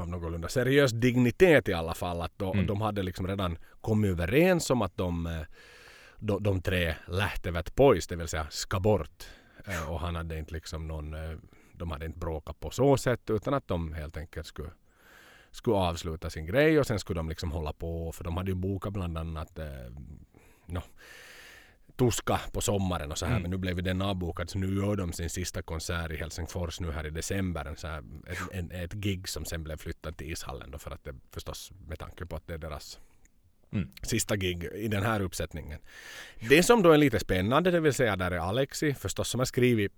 av någorlunda seriös dignitet i alla fall. Att då, Mm. De hade liksom redan kommit överens om att de, eh, de, de tre lähtevät pois, det vill säga ska bort. Eh, Och han hade inte liksom någon, eh, de hade inte bråkat på så sätt utan att de helt enkelt skulle, skulle avsluta sin grej och sen skulle de liksom hålla på för de hade ju bokat bland annat eh, no, Tuska på sommaren och så här Mm. men nu blev den avbokad så nu gör de sin sista konsert i Helsingfors nu här i december. En så här, ett, en, ett gig som sen blev flyttat till ishallen då för att det förstås med tanke på att det är deras Mm. sista gig i den här uppsättningen. Det som då är lite spännande det vill säga där är Alexi förstås som har skrivit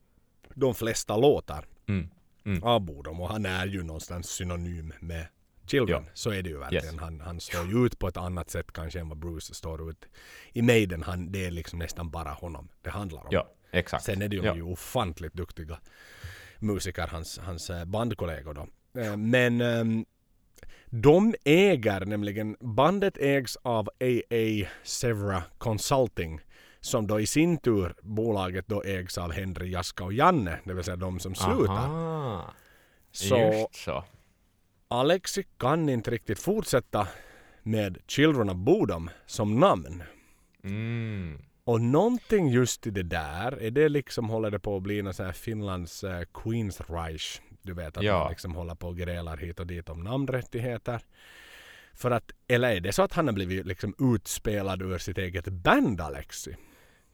de flesta låtar Mm. Mm. av Bodom och han är ju någonstans synonym med Children. Ja. Så är det ju verkligen. Yes. Han, han står ju ut på ett annat sätt kanske än vad Bruce står ut i Maiden. Han, det är liksom nästan bara honom det handlar om. Ja, exakt. Sen är det ju, ja. ju ofantligt duktiga musiker, hans, hans eh, bandkollegor då. Eh, Men ehm, de äger nämligen, bandet ägs av AA Sevra Consulting som då i sin tur, bolaget då ägs av Henry, Jaska och Janne, det vill säga de som slutar. Aha. Så Just så. Alexi kan inte riktigt fortsätta med Children of Bodom som namn. Mm. Och någonting just i det där, är det liksom håller det på att bli någon sån här Finlands uh, Queensreich. Du vet att Ja. man liksom håller på och grälar hit och dit om namnrättigheter. För att, eller är det så att han har blivit liksom utspelad ur sitt eget band Alexi?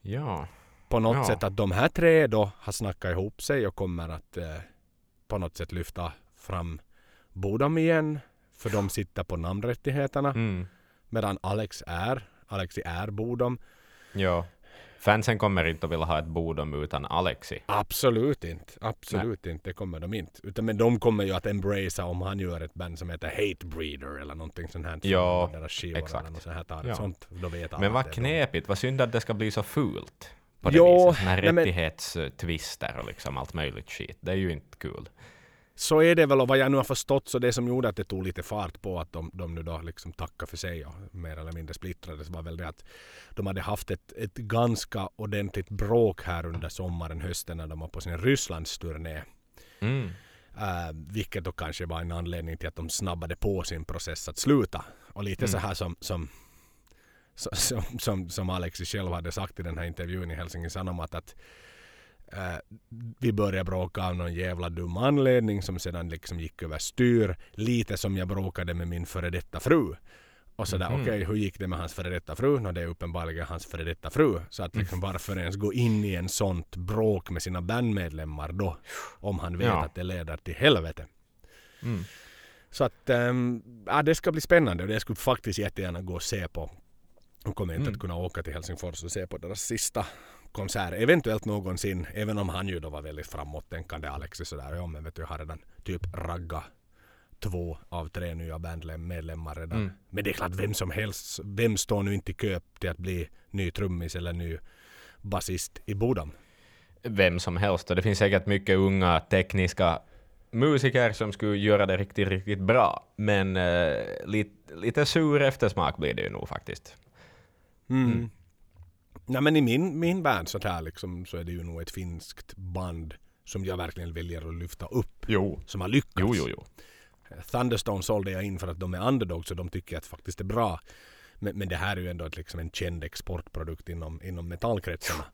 Ja. På något Ja. sätt att de här tre då har snackat ihop sig och kommer att eh, på något sätt lyfta fram Bodom igen. För de sitter på namnrättigheterna. Mm. Medan Alex är, Alexi är Bodom. Ja. Fansen kommer inte att vilja ha ett Bodom utan Alexi. Absolut inte. Absolut inte. Det kommer de inte. Utan men de kommer ju att embracea om han gör ett band som heter Hate Breeder eller någonting sånt här. Ja, exakt. eller något sånt här. Tar Ja. Sånt, då vet Men vad knepigt, vad synd att det ska bli så fult. På det Ja, viset. Såna här nej rättighetstwister och liksom allt möjligt skit. Det är ju inte kul. Så är det väl och vad jag nu har förstått så det som gjorde att det tog lite fart på att de, de nu då liksom tackade för sig och mer eller mindre splittrades var väl det att de hade haft ett, ett ganska ordentligt bråk här under sommaren, hösten när de var på sin Rysslandsturné. Mm. Uh, vilket då kanske var en anledning till att de snabbade på sin process att sluta. Och lite Mm. så här som, som, som, som, som Alexi själv hade sagt i den här intervjun i Helsingin Sanomat att eh, vi började bråka av någon jävla dum anledning som sedan liksom gick över styr. Lite som jag bråkade med min före detta fru. Och sådär, Mhm. okej hur gick det med hans före detta fru? Nå det är uppenbarligen hans före detta fru. Så att liksom varför ens gå in i en sånt bråk med sina bandmedlemmar då? Om han vet Ja. att det leder till helvete. Mm. Så att ähm, ja, det ska bli spännande och det skulle faktiskt jättegärna gå och se på. De kommer inte Mm. att kunna åka till Helsingfors och se på deras sista konsert. Eventuellt någonsin, även om han ju då var väldigt framåttänkande Alexis sådär. Ja men vet du, jag har redan typ ragga två av tre nya bandmedlemmar redan. Mm. Men det är klart vem som helst, vem står nu inte i kö till att bli ny trummis eller ny basist i Bodom? Vem som helst. Och det finns säkert mycket unga tekniska musiker som skulle göra det riktigt, riktigt bra. Men eh, lite, lite sur eftersmak blir det ju nog faktiskt. Mm. Nej men i min, min värld så, här liksom, så är det ju nog ett finskt band som jag verkligen väljer att lyfta upp. Jo. Som har lyckats. Jo, jo, jo. Thunderstone sålde jag in för att de är underdogs och de tycker att faktiskt är bra. Men, men det här är ju ändå ett, liksom en känd exportprodukt inom, inom metallkretsarna.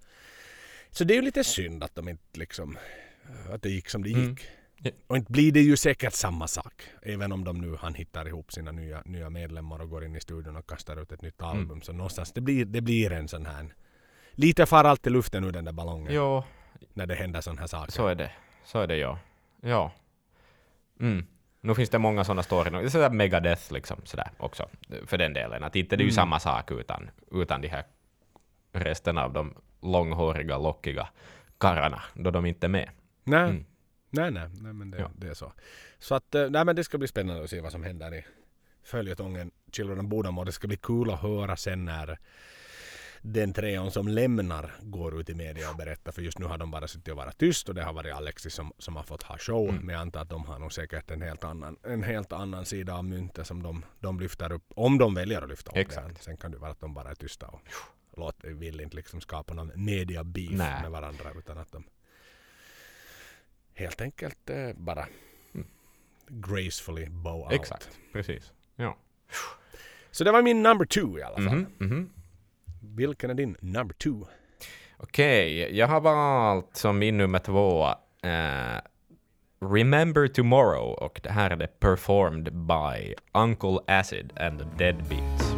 Så det är ju lite synd att de inte liksom att det gick som det gick. Mm. Och inte blir det ju säkert samma sak. Även om de nu han hittar ihop sina nya, nya medlemmar och går in i studion och kastar ut ett nytt album. Mm. Så någonstans det blir, det blir en sån här Lite far allt i luften ur den där ballongen. Jo, När det händer sån här saker. så är det. Så är det, ja. Ja. Mm. Nu finns det många sådana är sådär Megadeth liksom sådär också. För den delen. Att inte det är ju Mm. samma sak utan, utan de här resten av de långhåriga, lockiga karlarna då de inte är med. Nej. Mm. Nej, nej, nej men det, Ja. det är så. Så att, eh, nej men det ska bli spännande att se vad som händer i, följetongen Children of Bodom och det ska bli kul att höra sen när den treon som lämnar går ut i media och berättar för just nu har de bara suttit och varit tyst och det har varit Alexis som, som har fått ha show Mm. men jag antar att de har nog säkert en helt annan, en helt annan sida av myntet som de, de lyfter upp om de väljer att lyfta upp Exakt. det. Sen kan det vara att de bara är tysta och låt, vill inte liksom skapa någon media beef Nej. med varandra utan att de helt enkelt eh, bara gracefully bow out. Mm. Exakt, precis. Ja. Så det var min number two i alla fall. Mhm, mhm. Vilken är din number two? Okej, jag har valt som min nummer två eh, Remember Tomorrow och det här är det performed by Uncle Acid and the Deadbeats.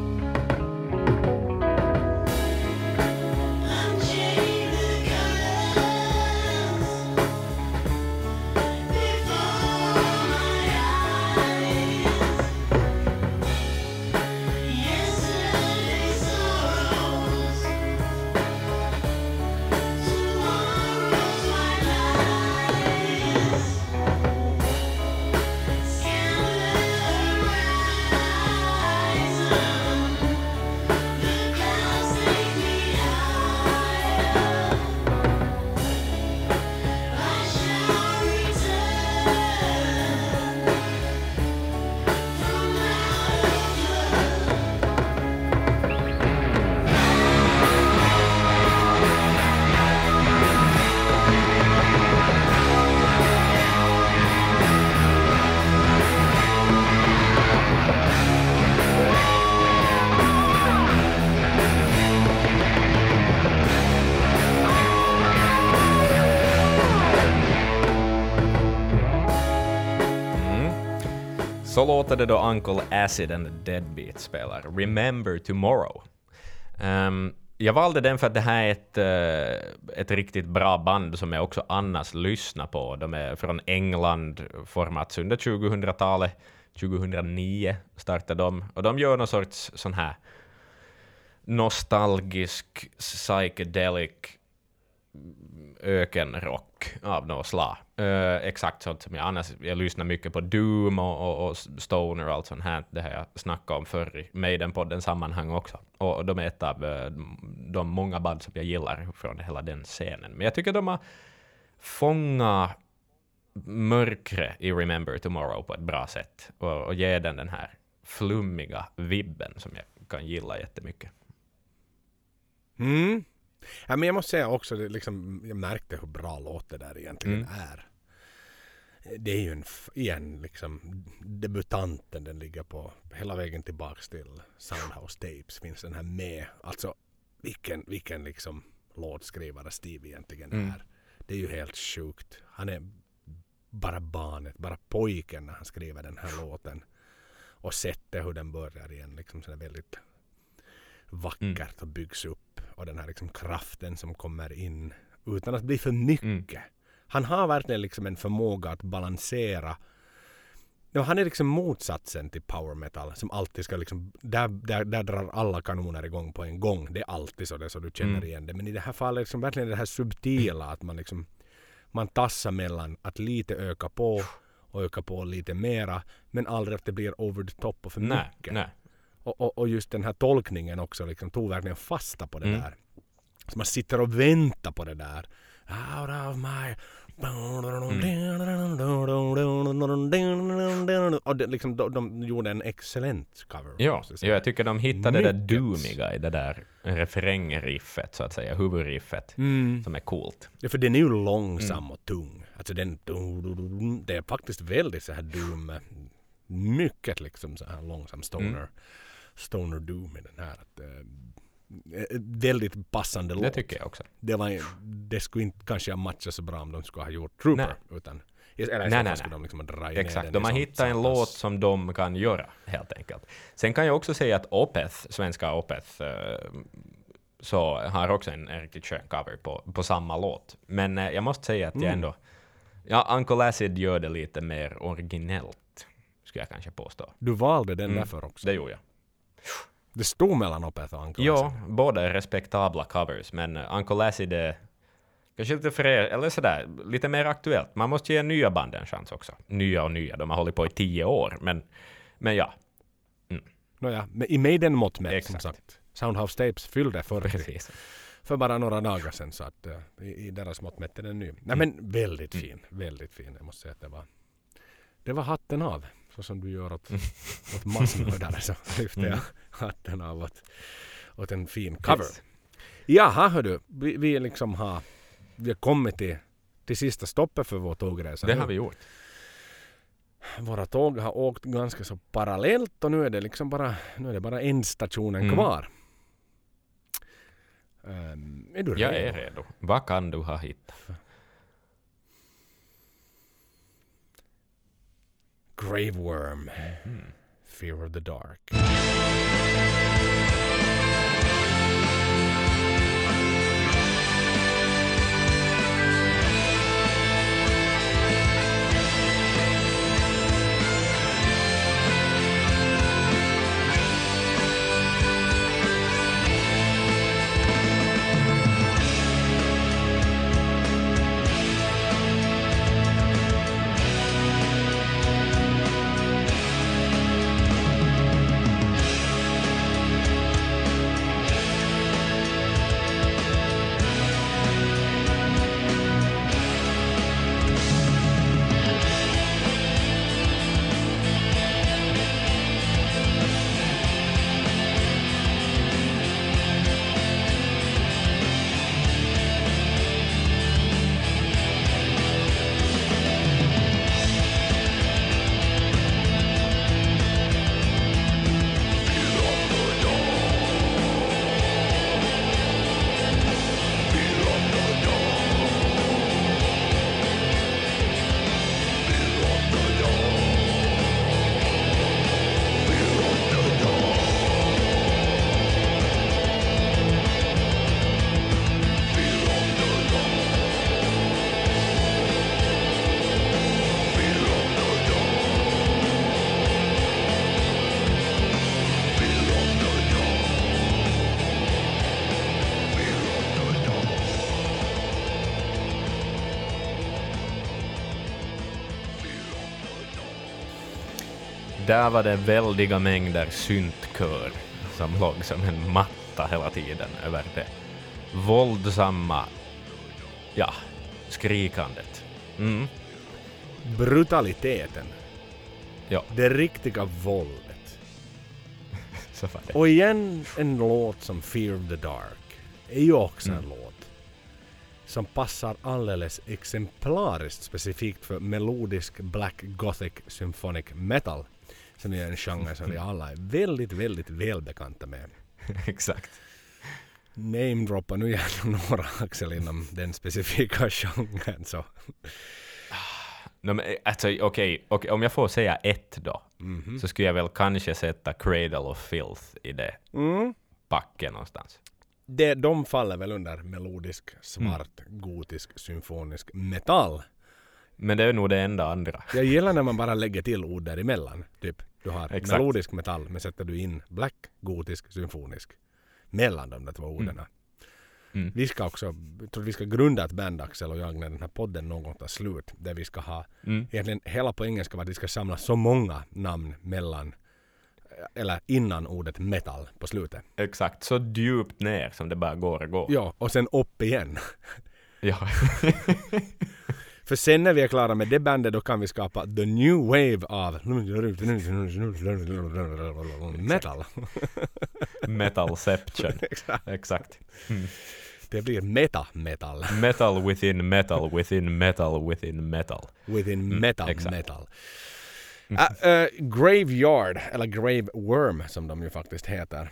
Så då Uncle Acid and the Deadbeat spelar Remember Tomorrow. Um, jag valde den för att det här är ett, eh, ett riktigt bra band som jag också annars lyssnar på. De är från England, formats under 2000-talet. 2009 startade de, och de gör någon sorts sån här nostalgisk psychedelic ökenrock av något slag. Uh, exakt sånt som jag annars, jag lyssnar mycket på Doom och, och, och Stoner och allt sånt här. Det har jag snackat om förr i Maiden-podden sammanhang också. Och de är ett av de många band som jag gillar från hela den scenen. Men jag tycker de har fångat mörkret i Remember Tomorrow på ett bra sätt och, och ger den den här flummiga vibben som jag kan gilla jättemycket. Mm. Ja, men jag måste säga också, det liksom, jag märkte hur bra låt det där egentligen Mm. är. Det är ju en, igen liksom debutanten den ligger på hela vägen tillbaks till Soundhouse Tapes finns den här med. Alltså vilken, vilken liksom låtskrivare Steve egentligen Mm. är. Det är ju helt sjukt. Han är bara barnet, bara pojken när han skriver den här låten. Och sättet hur den börjar igen liksom sådär väldigt vackert och byggs upp. Och den här liksom kraften som kommer in utan att bli för mycket. Han har verkligen liksom en förmåga att balansera. Ja, han är liksom motsatsen till power metal som alltid ska liksom, där, där, där drar alla kanoner igång på en gång. Det är alltid så, det är så du känner Mm. igen det. Men i det här fallet liksom verkligen det här subtila att man liksom man tassar mellan att lite öka på och öka på lite mera men aldrig att det blir over the top och för Nej, mycket. nej. Och, och, och just den här tolkningen också liksom tog verkligen fasta på det Mm. där. Så man sitter och väntar på det där. Out of my... Och det, liksom, de, de gjorde en excellent cover. Ja, ja, jag tycker de hittade det där Mycket. doomiga i det där refrängriffet, så att säga, huvudriffet, Mm. som är coolt. Ja, för den är ju långsam Mm. och tung. Alltså den... Det är faktiskt väldigt så här doom. Mycket liksom så här långsam stoner. Mm. Stoner doom i den här. Att, eh, väldigt passande Det låt. tycker jag också. det, var, det skulle inte kanske ha matchat så bra om de skulle ha gjort Trooper. Utan, eller Nej, nej, skulle nej. de liksom ner Exakt, de har sånt hittat en låt som de kan göra, helt enkelt. Sen kan jag också säga att Opeth, svenska Opeth, eh, så har också en, en riktigt skön cover på, på samma låt. Men eh, jag måste säga att jag Mm. ändå... Ja, Uncle Acid gör det lite mer originellt, skulle jag kanske påstå. Du valde den Mm, därför också. Det gjorde jag. Det stod mellan Opeth och Uncle Ja, båda är respektabla covers, men eh, Uncle Acid är kanske lite för er, eller sådär, lite mer aktuellt. Man måste ge nya band en chans också. Nya och nya, de har hållit på i tio år, men, men ja. Mm. Nåja, men i Maiden mått mätt som Exakt. sagt. Soundhouse Tapes fyllde 40 Precis. för bara några dagar sedan så att eh, i, i deras mått mätt är den ny. Nej men väldigt fin, väldigt fin. Jag måste säga att det var det var hatten av. Så som du gör åt, åt massmördare så lyfter jag hatten av åt, åt en fin cover. Yes. Jaha hördu, vi, vi liksom har, vi har kommit till, till sista stoppet för vår tågresa. Det har vi gjort. Våra tåg har åkt ganska så parallellt och nu är det liksom bara, nu är det bara ändstationen Mm. kvar. Ehm, är du Jag redo? är redo. Vad kan du ha hittat? Grave Worm. Mhm. Fear of the Dark. Där var det väldiga mängder syntkör som låg som en matta hela tiden över det våldsamma, ja, skrikandet. Mm, Brutaliteten. ja, Det riktiga våldet. så var det. Och igen en låt som Fear of the Dark. Är ju också en Mm. låt som passar alldeles exemplariskt specifikt för melodisk black gothic symphonic metal. Som är en genre som vi alla är väldigt, väldigt välbekanta med. Exakt. Namedroppa nu gärna några Axel inom den specifika genren så. No, men, eh, alltså, okej, okej, om jag får säga ett då, Mhm. så skulle jag väl kanske sätta Cradle of Filth i det Mm. packet någonstans. Det, de faller väl under melodisk, svart, Mm. gotisk, symfonisk metall. Men det är nog det enda andra. Jag gillar när man bara lägger till ord däremellan. Typ, du har Exakt. melodisk metall men sätter du in black, gotisk, symfonisk mellan de där två orden. Mm. Vi ska också, jag tror vi ska grunda ett band Axel och jag när den här podden någon gång tar slut. Där vi ska ha, Mm. egentligen hela poängen ska vara att vi ska samla så många namn mellan eller innan ordet metal på slutet. Exakt, så djupt ner som det bara går att gå. Ja, och sen upp igen. Ja. För sen när vi är klara med det bandet då kan vi skapa the new wave av metal. Metalception. Exakt. Exakt. Det blir meta-metal. Metal within metal within metal within metal. Within metal exakt. metal. Ä- äh, graveyard, eller Grave Worm som de ju faktiskt heter.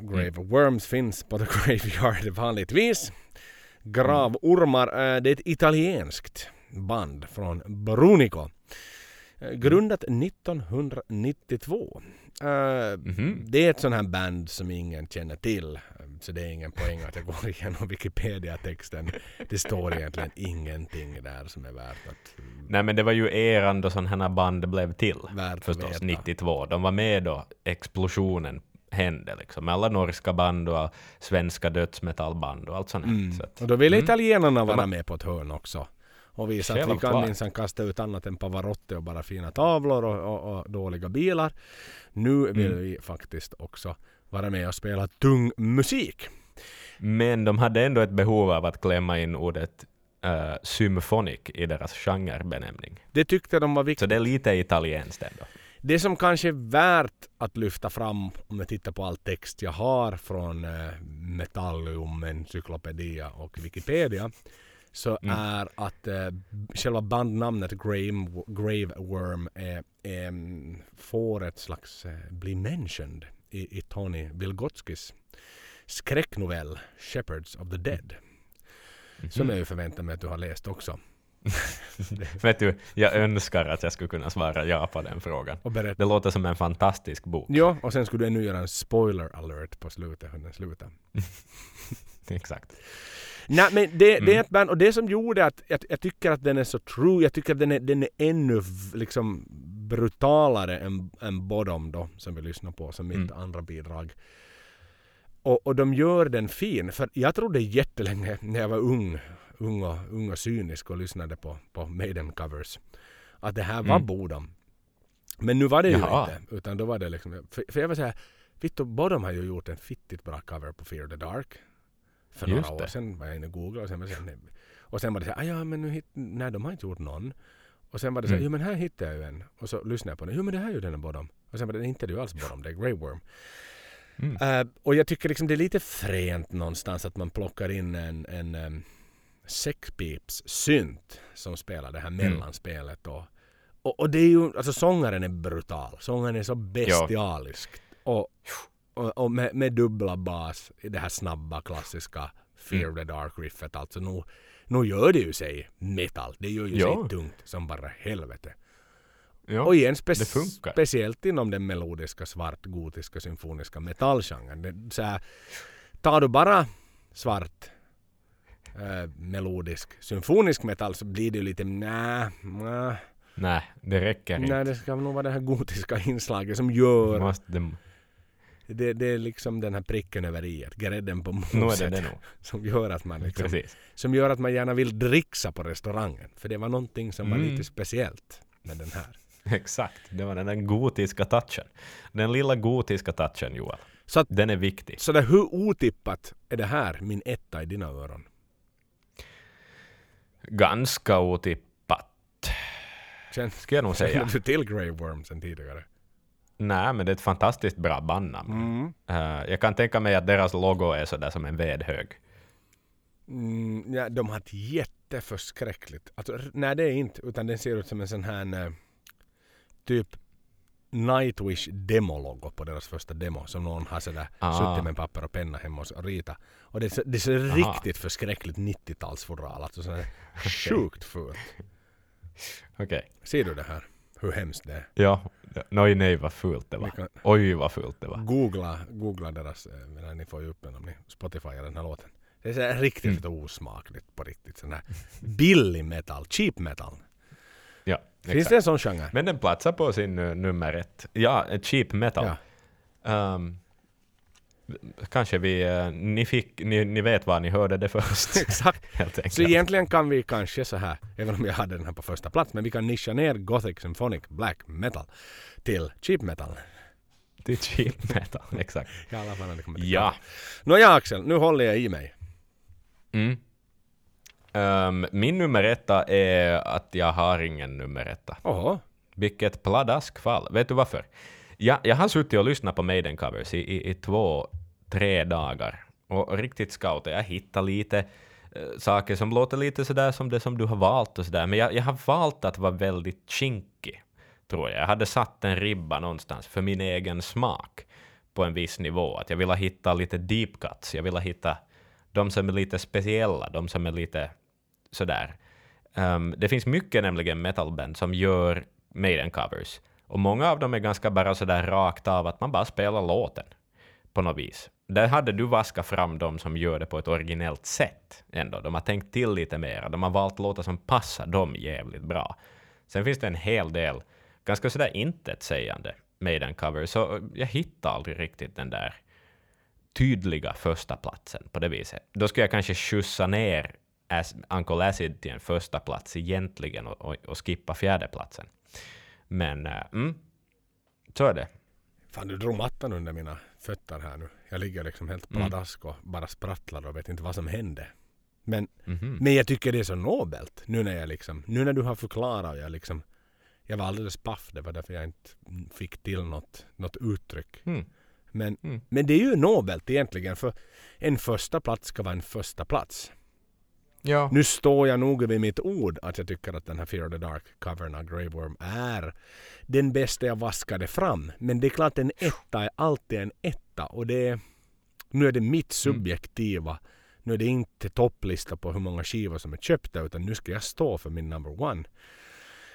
Grave Worms finns på The Graveyard vanligtvis. Gravormar, äh, det är ett italienskt band från Brunico. Äh, Grundat 1992. Äh, Mhm. Det är ett sånt här band som ingen känner till. Så det är ingen poäng att jag går igenom Wikipedia-texten. Det står egentligen ingenting där som är värt att Nej men det var ju eran då sådana här band blev till. Värt Förstås, veta. 92. De var med då explosionen hände liksom. Med alla norska band och svenska dödsmetallband och allt sånt här. Mm. Så att, Och då ville Mm. italienarna vara med på ett hörn också. Och visat att vi kan minsann kasta ut annat än Pavarotti och bara fina tavlor och, och, och dåliga bilar. Nu vill Mm. vi faktiskt också vara med och spela tung musik. Men de hade ändå ett behov av att klämma in ordet uh, symphonic i deras genrebenämning. Det tyckte de var viktigt. Så det är lite italienskt ändå. Det som kanske är värt att lyfta fram om jag tittar på all text jag har från eh, Metallium, Encyclopedia och Wikipedia så Mm. är att eh, själva bandnamnet Grave, Grave Worm är, mm, får ett slags eh, bli mentioned i, i Tony Vilgotskis skräcknovell Shepherds of the Dead. Som jag ju förväntar mig att du har läst också. Vet du, jag önskar att jag skulle kunna svara ja på den frågan. Det låter som en fantastisk bok. Ja, och sen skulle du ännu göra en spoiler alert på slutet hur den slutar. Exakt. Nej men det, det är Mm. ett band och det som gjorde att jag, jag tycker att den är så true, jag tycker att den är, den är ännu liksom brutalare än, än Bottom då som vi lyssnar på som mitt Mm. andra bidrag. Och, och de gör den fin för jag trodde jättelänge när jag var ung, ung och, ung och cynisk och lyssnade på, på Maiden covers att det här var Mm. Bodom. Men nu var det ju Jaha. inte utan då var det liksom, för, för jag var såhär Vittu, Bottom har ju gjort en fittigt bra cover på Fear the Dark. För Just några år det. sedan var jag inne och googlade och sen var det sen, och sen var det så här, "Ah, ja men nu hit, nej de har inte gjort någon. Och sen var det så här, Mm. jo men här hittade jag ju en. Och så lyssnade jag på den, jo men det här är ju den är Bottom. Och sen var det inte ju alls Bottom, det är Grey Worm. Mm. Eh, och jag tycker liksom det är lite fränt någonstans att man plockar in en, en um, sexpips synt som spelar det här Mm. mellanspelet. Och, och, och det är ju, alltså sångaren är brutal. Sångaren är så bestialisk. Och, och, och med, med dubbla bas i det här snabba klassiska Fear Mm. the Dark riffet. Alltså nu, nu gör det ju sig metal. Det gör ju Ja. sig tungt som bara helvete. Ja. Och igen spe- speciellt inom den melodiska svart gotiska symfoniska metallgenren. Så här, tar du bara svart eh, melodisk symfonisk metall så blir det ju lite nä, nä, Nej, det räcker inte. nej det ska nog vara det här gotiska inslaget som gör Måste, det, det, det är liksom den här pricken över i grädden på moset nog. som gör att man liksom, Precis. som gör att man gärna vill dricksa på restaurangen. För det var någonting som var Mm. lite speciellt med den här. Exakt. Det var den där gotiska touchen. Den lilla gotiska touchen, Joel. Så att Den är viktig. Så där, hur otippat är det här min etta i dina öron? Ganska otippat, Känner, skulle jag nog känner säga. du till Grey Worm sen tidigare? Nej, men det är ett fantastiskt bra bandnamn. Mm. Eh, jag kan tänka mig att deras logo är sådär som en vedhög. Mm, ja, de har ett jätteförskräckligt... Alltså, nej det är inte, utan den ser ut som en sån här eh, typ Nightwish demologo på deras första demo som någon har sådär Ah. suttit med papper och penna hemma och rita. Och det, det ser Aha. riktigt förskräckligt 90-talsfodral. Alltså sådär sjukt fult. Okej. Ser du det här? Hur hemskt det är? Ja. Nej, nej, vad fult det var. kan- Oj, vad fult det var. Googla, googla deras, eh, men ni får ju upp den om ni Spotifyar den här låten. Det är så här riktigt Mm. osmakligt på riktigt. Sån här billig metal, cheap metal. Ja, Finns exakt. det en sån genre? Men den platsar på sin uh, nummer ett. Ja, ett cheap metal. Ja. Ehm, kanske vi... eh, ni, fick, ni, ni vet var ni hörde det först. Exakt. Helt enkelt. Så egentligen kan vi kanske så här, även om jag hade den här på första plats, men vi kan nischa ner Gothic Symphonic Black Metal till cheap metal. Är cheap metal, exakt. I alla fall när det kommer till Ja. Nåja Axel, nu håller jag i mig. Mm. Ehm, min nummer etta är att jag har ingen nummer etta. Oho. Vilket pladask fall. Vet du varför? Jag, jag har suttit och lyssnat på Maiden covers i, i, i två, tre dagar. Och riktigt scoutat. Jag hittar lite äh, saker som låter lite sådär som det som du har valt och sådär. Men jag, jag har valt att vara väldigt kinkig, tror jag. Jag hade satt en ribba någonstans för min egen smak på en viss nivå. Att jag ville hitta lite deep cuts. Jag ville hitta de som är lite speciella, de som är lite sådär. Um, det finns mycket nämligen metalband som gör Maiden-covers. Och många av dem är ganska bara sådär rakt av att man bara spelar låten på något vis. Där hade du vaskat fram de som gör det på ett originellt sätt ändå. De har tänkt till lite mer. De har valt låtar som passar dem jävligt bra. Sen finns det en hel del ganska sådär intetsägande Maiden-covers, så jag hittar aldrig riktigt den där tydliga första platsen på det viset. Då skulle jag kanske skjutsa ner As, Uncle Acid till en första plats egentligen och, och, och skippa fjärdeplatsen. Men äh, mm, så är det. Fan du drog mattan under mina fötter här nu. Jag ligger liksom helt Mm. pladask och bara sprattlar och vet inte vad som hände. Men, Mhm. men jag tycker det är så nobelt nu när jag liksom, nu när du har förklarat och jag liksom, jag var alldeles paff, det var därför jag inte fick till något, något uttryck. Mm. Men, Mm. men det är ju nobelt egentligen för en första plats ska vara en första plats. Ja. Nu står jag nog vid mitt ord att jag tycker att den här Fear of the Dark-covern av Grave Worm är den bästa jag vaskade fram. Men det är klart en etta är alltid en etta och det är, nu är det mitt subjektiva. Nu är det inte topplista på hur många skivor som är köpta utan nu ska jag stå för min number one.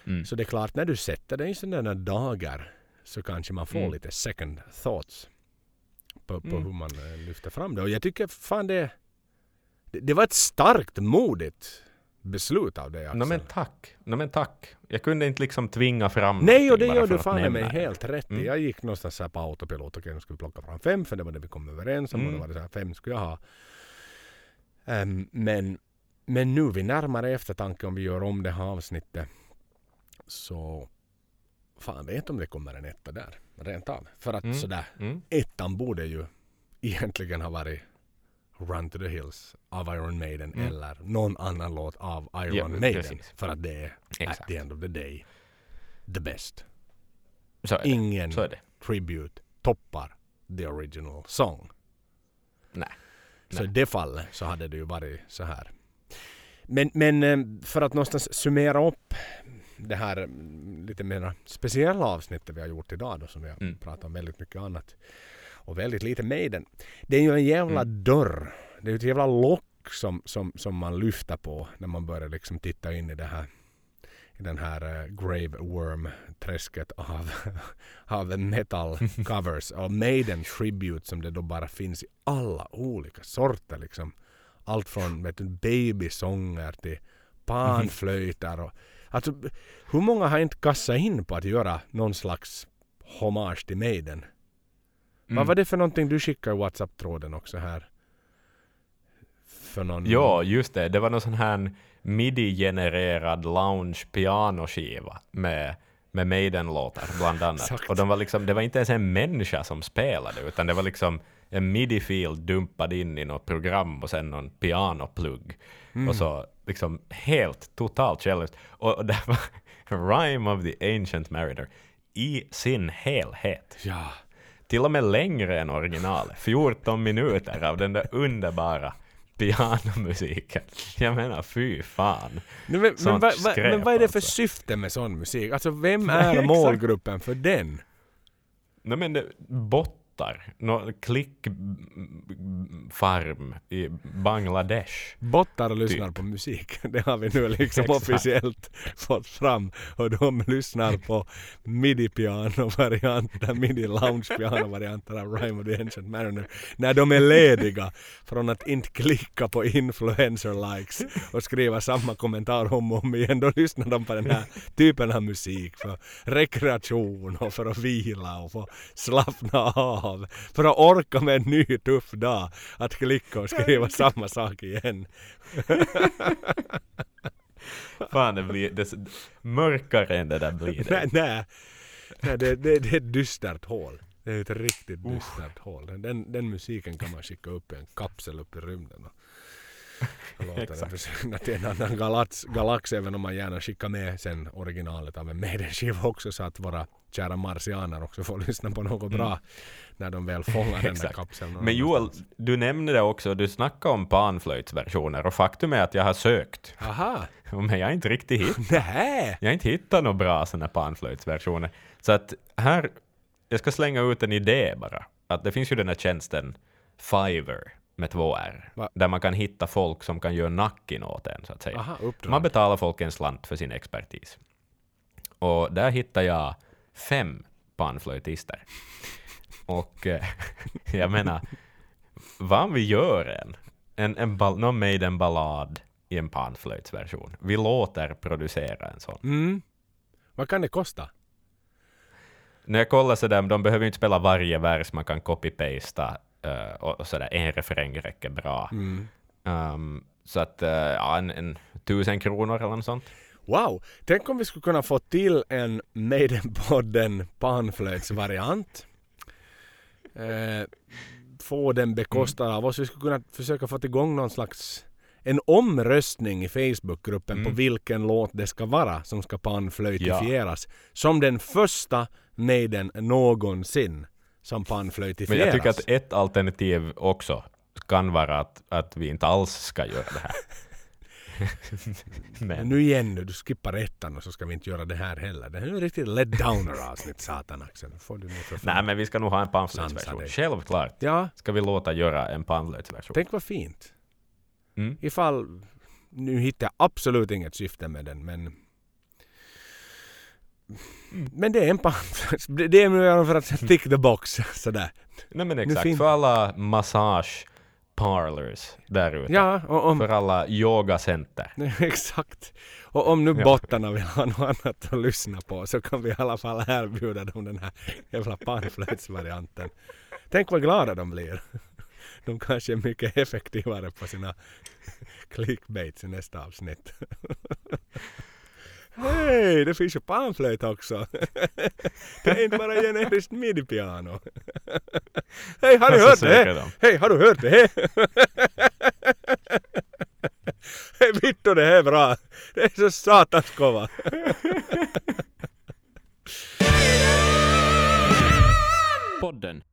Mm. Så det är klart när du sätter dig i sådana dagar så kanske man får Mm. lite second thoughts på, på Mm. hur man eh, lyfter fram det. Och jag tycker fan det, det, det var ett starkt modigt beslut av dig Axel. No, men tack. No, men tack. Jag kunde inte liksom tvinga fram Nej, och det gör du fan mig helt rätt. Mm. Jag gick någonstans här på autopilot. Okej, nu ska vi plocka fram fem för det var det vi kom överens om. Och Mm. då var det så här, fem skulle jag ha. Ehm, men, men nu vid närmare eftertanke om vi gör om det här avsnittet så fan vet om det kommer en etta där. Rent av. För att Mm. sådär, Mm. ettan borde ju egentligen ha varit Run to the Hills av Iron Maiden Mm. eller någon annan låt av Iron Ja, Maiden. precis. För att det är at Exakt. the end of the day the best. Ingen tribute toppar the original song. Nej. Så i det fallet så hade det ju varit så här. Men, men eh, för att någonstans summera upp det här mm, lite mer speciella avsnittet vi har gjort idag då som vi har Mm. pratat om väldigt mycket annat. Och väldigt lite Maiden. Det är ju en jävla Mm. dörr. Det är ett jävla lock som, som, som man lyfter på när man börjar liksom titta in i det här i den här eh, Grave Worm-träsket av, av metal covers och Maiden Tribute som det då bara finns i alla olika sorter liksom. Allt från vet du, babysånger till panflöjter och alltså hur många har inte kastat in på att göra någon slags hommage till Maiden? Mm. Vad var det för någonting du skickade i WhatsApp-tråden också här? För någon... Ja, just det. Det var någon sån här midi-genererad lounge pianoskiva med, med Maiden-låtar bland annat. Exakt. Och de var liksom, det var inte ens en människa som spelade, utan det var liksom en midi-field dumpad in i något program och sen någon pianoplugg. Mm. Och så liksom helt totalt själviskt. Och, och det var Rhyme of the Ancient Mariner i sin helhet. Ja. Till och med längre än originalet. 14 minuter av den där underbara pianomusiken. Jag menar, fy fan. Men, men, vad, skräp men vad är det för alltså. syfte med sån musik? Alltså vem är målgruppen för den? Nej men det, bottar. Nå, klickfarm i Bangladesh. Bottar lyssnar på musik. Det har vi nu liksom officiellt fått fram. Och de lyssnar på midi-piano-varianter, midi-lounge-piano-varianter av Rhyme of the Ancient Mariner. När de är lediga från att inte klicka på influencer-likes och skriva samma kommentar om och om igen. Då lyssnar de på den här typen av musik för rekreation och för att vila och få slappna av. För att orka med en ny tuff dag att klicka och skriva samma sak igen. Fan, det blir det, mörkare än det där blir det. nej. nej det, det, det är ett dystert hål. Det är ett riktigt dystert hål. Den, den, den musiken kan man skicka upp i en kapsel upp i rymden. Och, och låta den Exakt. försvinna till en annan galax, galax även om man gärna skickar med sen originalet av en Maiden-skiva också så att våra kära marsianer också får lyssna på något bra när de väl fångar den där Mm. Kapseln. Men Joel, du nämnde det också, du snackade om panflöjtsversioner och faktum är att jag har sökt, Aha! men jag har inte riktigt hittat Nähä! Jag har inte hittat några bra sådana panflöjtsversioner. Så att här, jag ska slänga ut en idé bara. Att det finns ju den här tjänsten Fiverr med två R. Va? Där man kan hitta folk som kan göra nacken åt en så att säga. Aha. Man betalar folk en slant för sin expertis. Och där hittar jag fem panflöjtister. Och eh, jag menar, vad vi gör en? en, en ball, någon made en ballad i en panflöjtsversion. Vi låter producera en sån. Mm. Vad kan det kosta? När jag kollar så där, de behöver ju inte spela varje vers, man kan copy-pasta eh, och, och sådär, en refräng räcker bra. Mm. Um, så att, uh, ja, en, en tusen kronor eller något sånt. Wow! Tänk om vi skulle kunna få till en Maiden-podden panflöjtsvariant. Eh, få den bekostad av oss. Vi skulle kunna försöka få igång någon slags en omröstning i Facebookgruppen Mm. på vilken låt det ska vara som ska panflöjtifieras. Som den första Maiden någonsin som Men panflöjtifieras. jag tycker att ett alternativ också kan vara att, att vi inte alls ska göra det här. Men Men, nu igen nu, du skippar ettan och så ska vi inte göra det här heller. Det här är ju riktigt let downer avsnitt satan Axel. Får du nej, men vi ska nog ha en pamflöjtsversion. Självklart Ja, ska vi låta göra en pamflöjtsversion. tänk vad fint. Mm. Ifall, nu hittar jag absolut inget syfte med den men men det är en pamflöjt. Det är mer för att tick the box sådär. Nej men exakt, för alla massage parlors där ute. Ja, om, För alla yogacenter. exakt. Och om nu Ja. bottarna vill ha något annat att lyssna på så kan vi i alla fall erbjuda dem den här jävla panflöjtsvarianten. Tänk vad glada de blir. De kanske är mycket effektivare på sina clickbaits i nästa avsnitt. Hei, det finns ju panflöjt också! det är inte bara generiskt midi-piano. Hej, har du hört det? Hej, har du hört det? Hej vittu, det här är bra! Det är så satans kova! Podden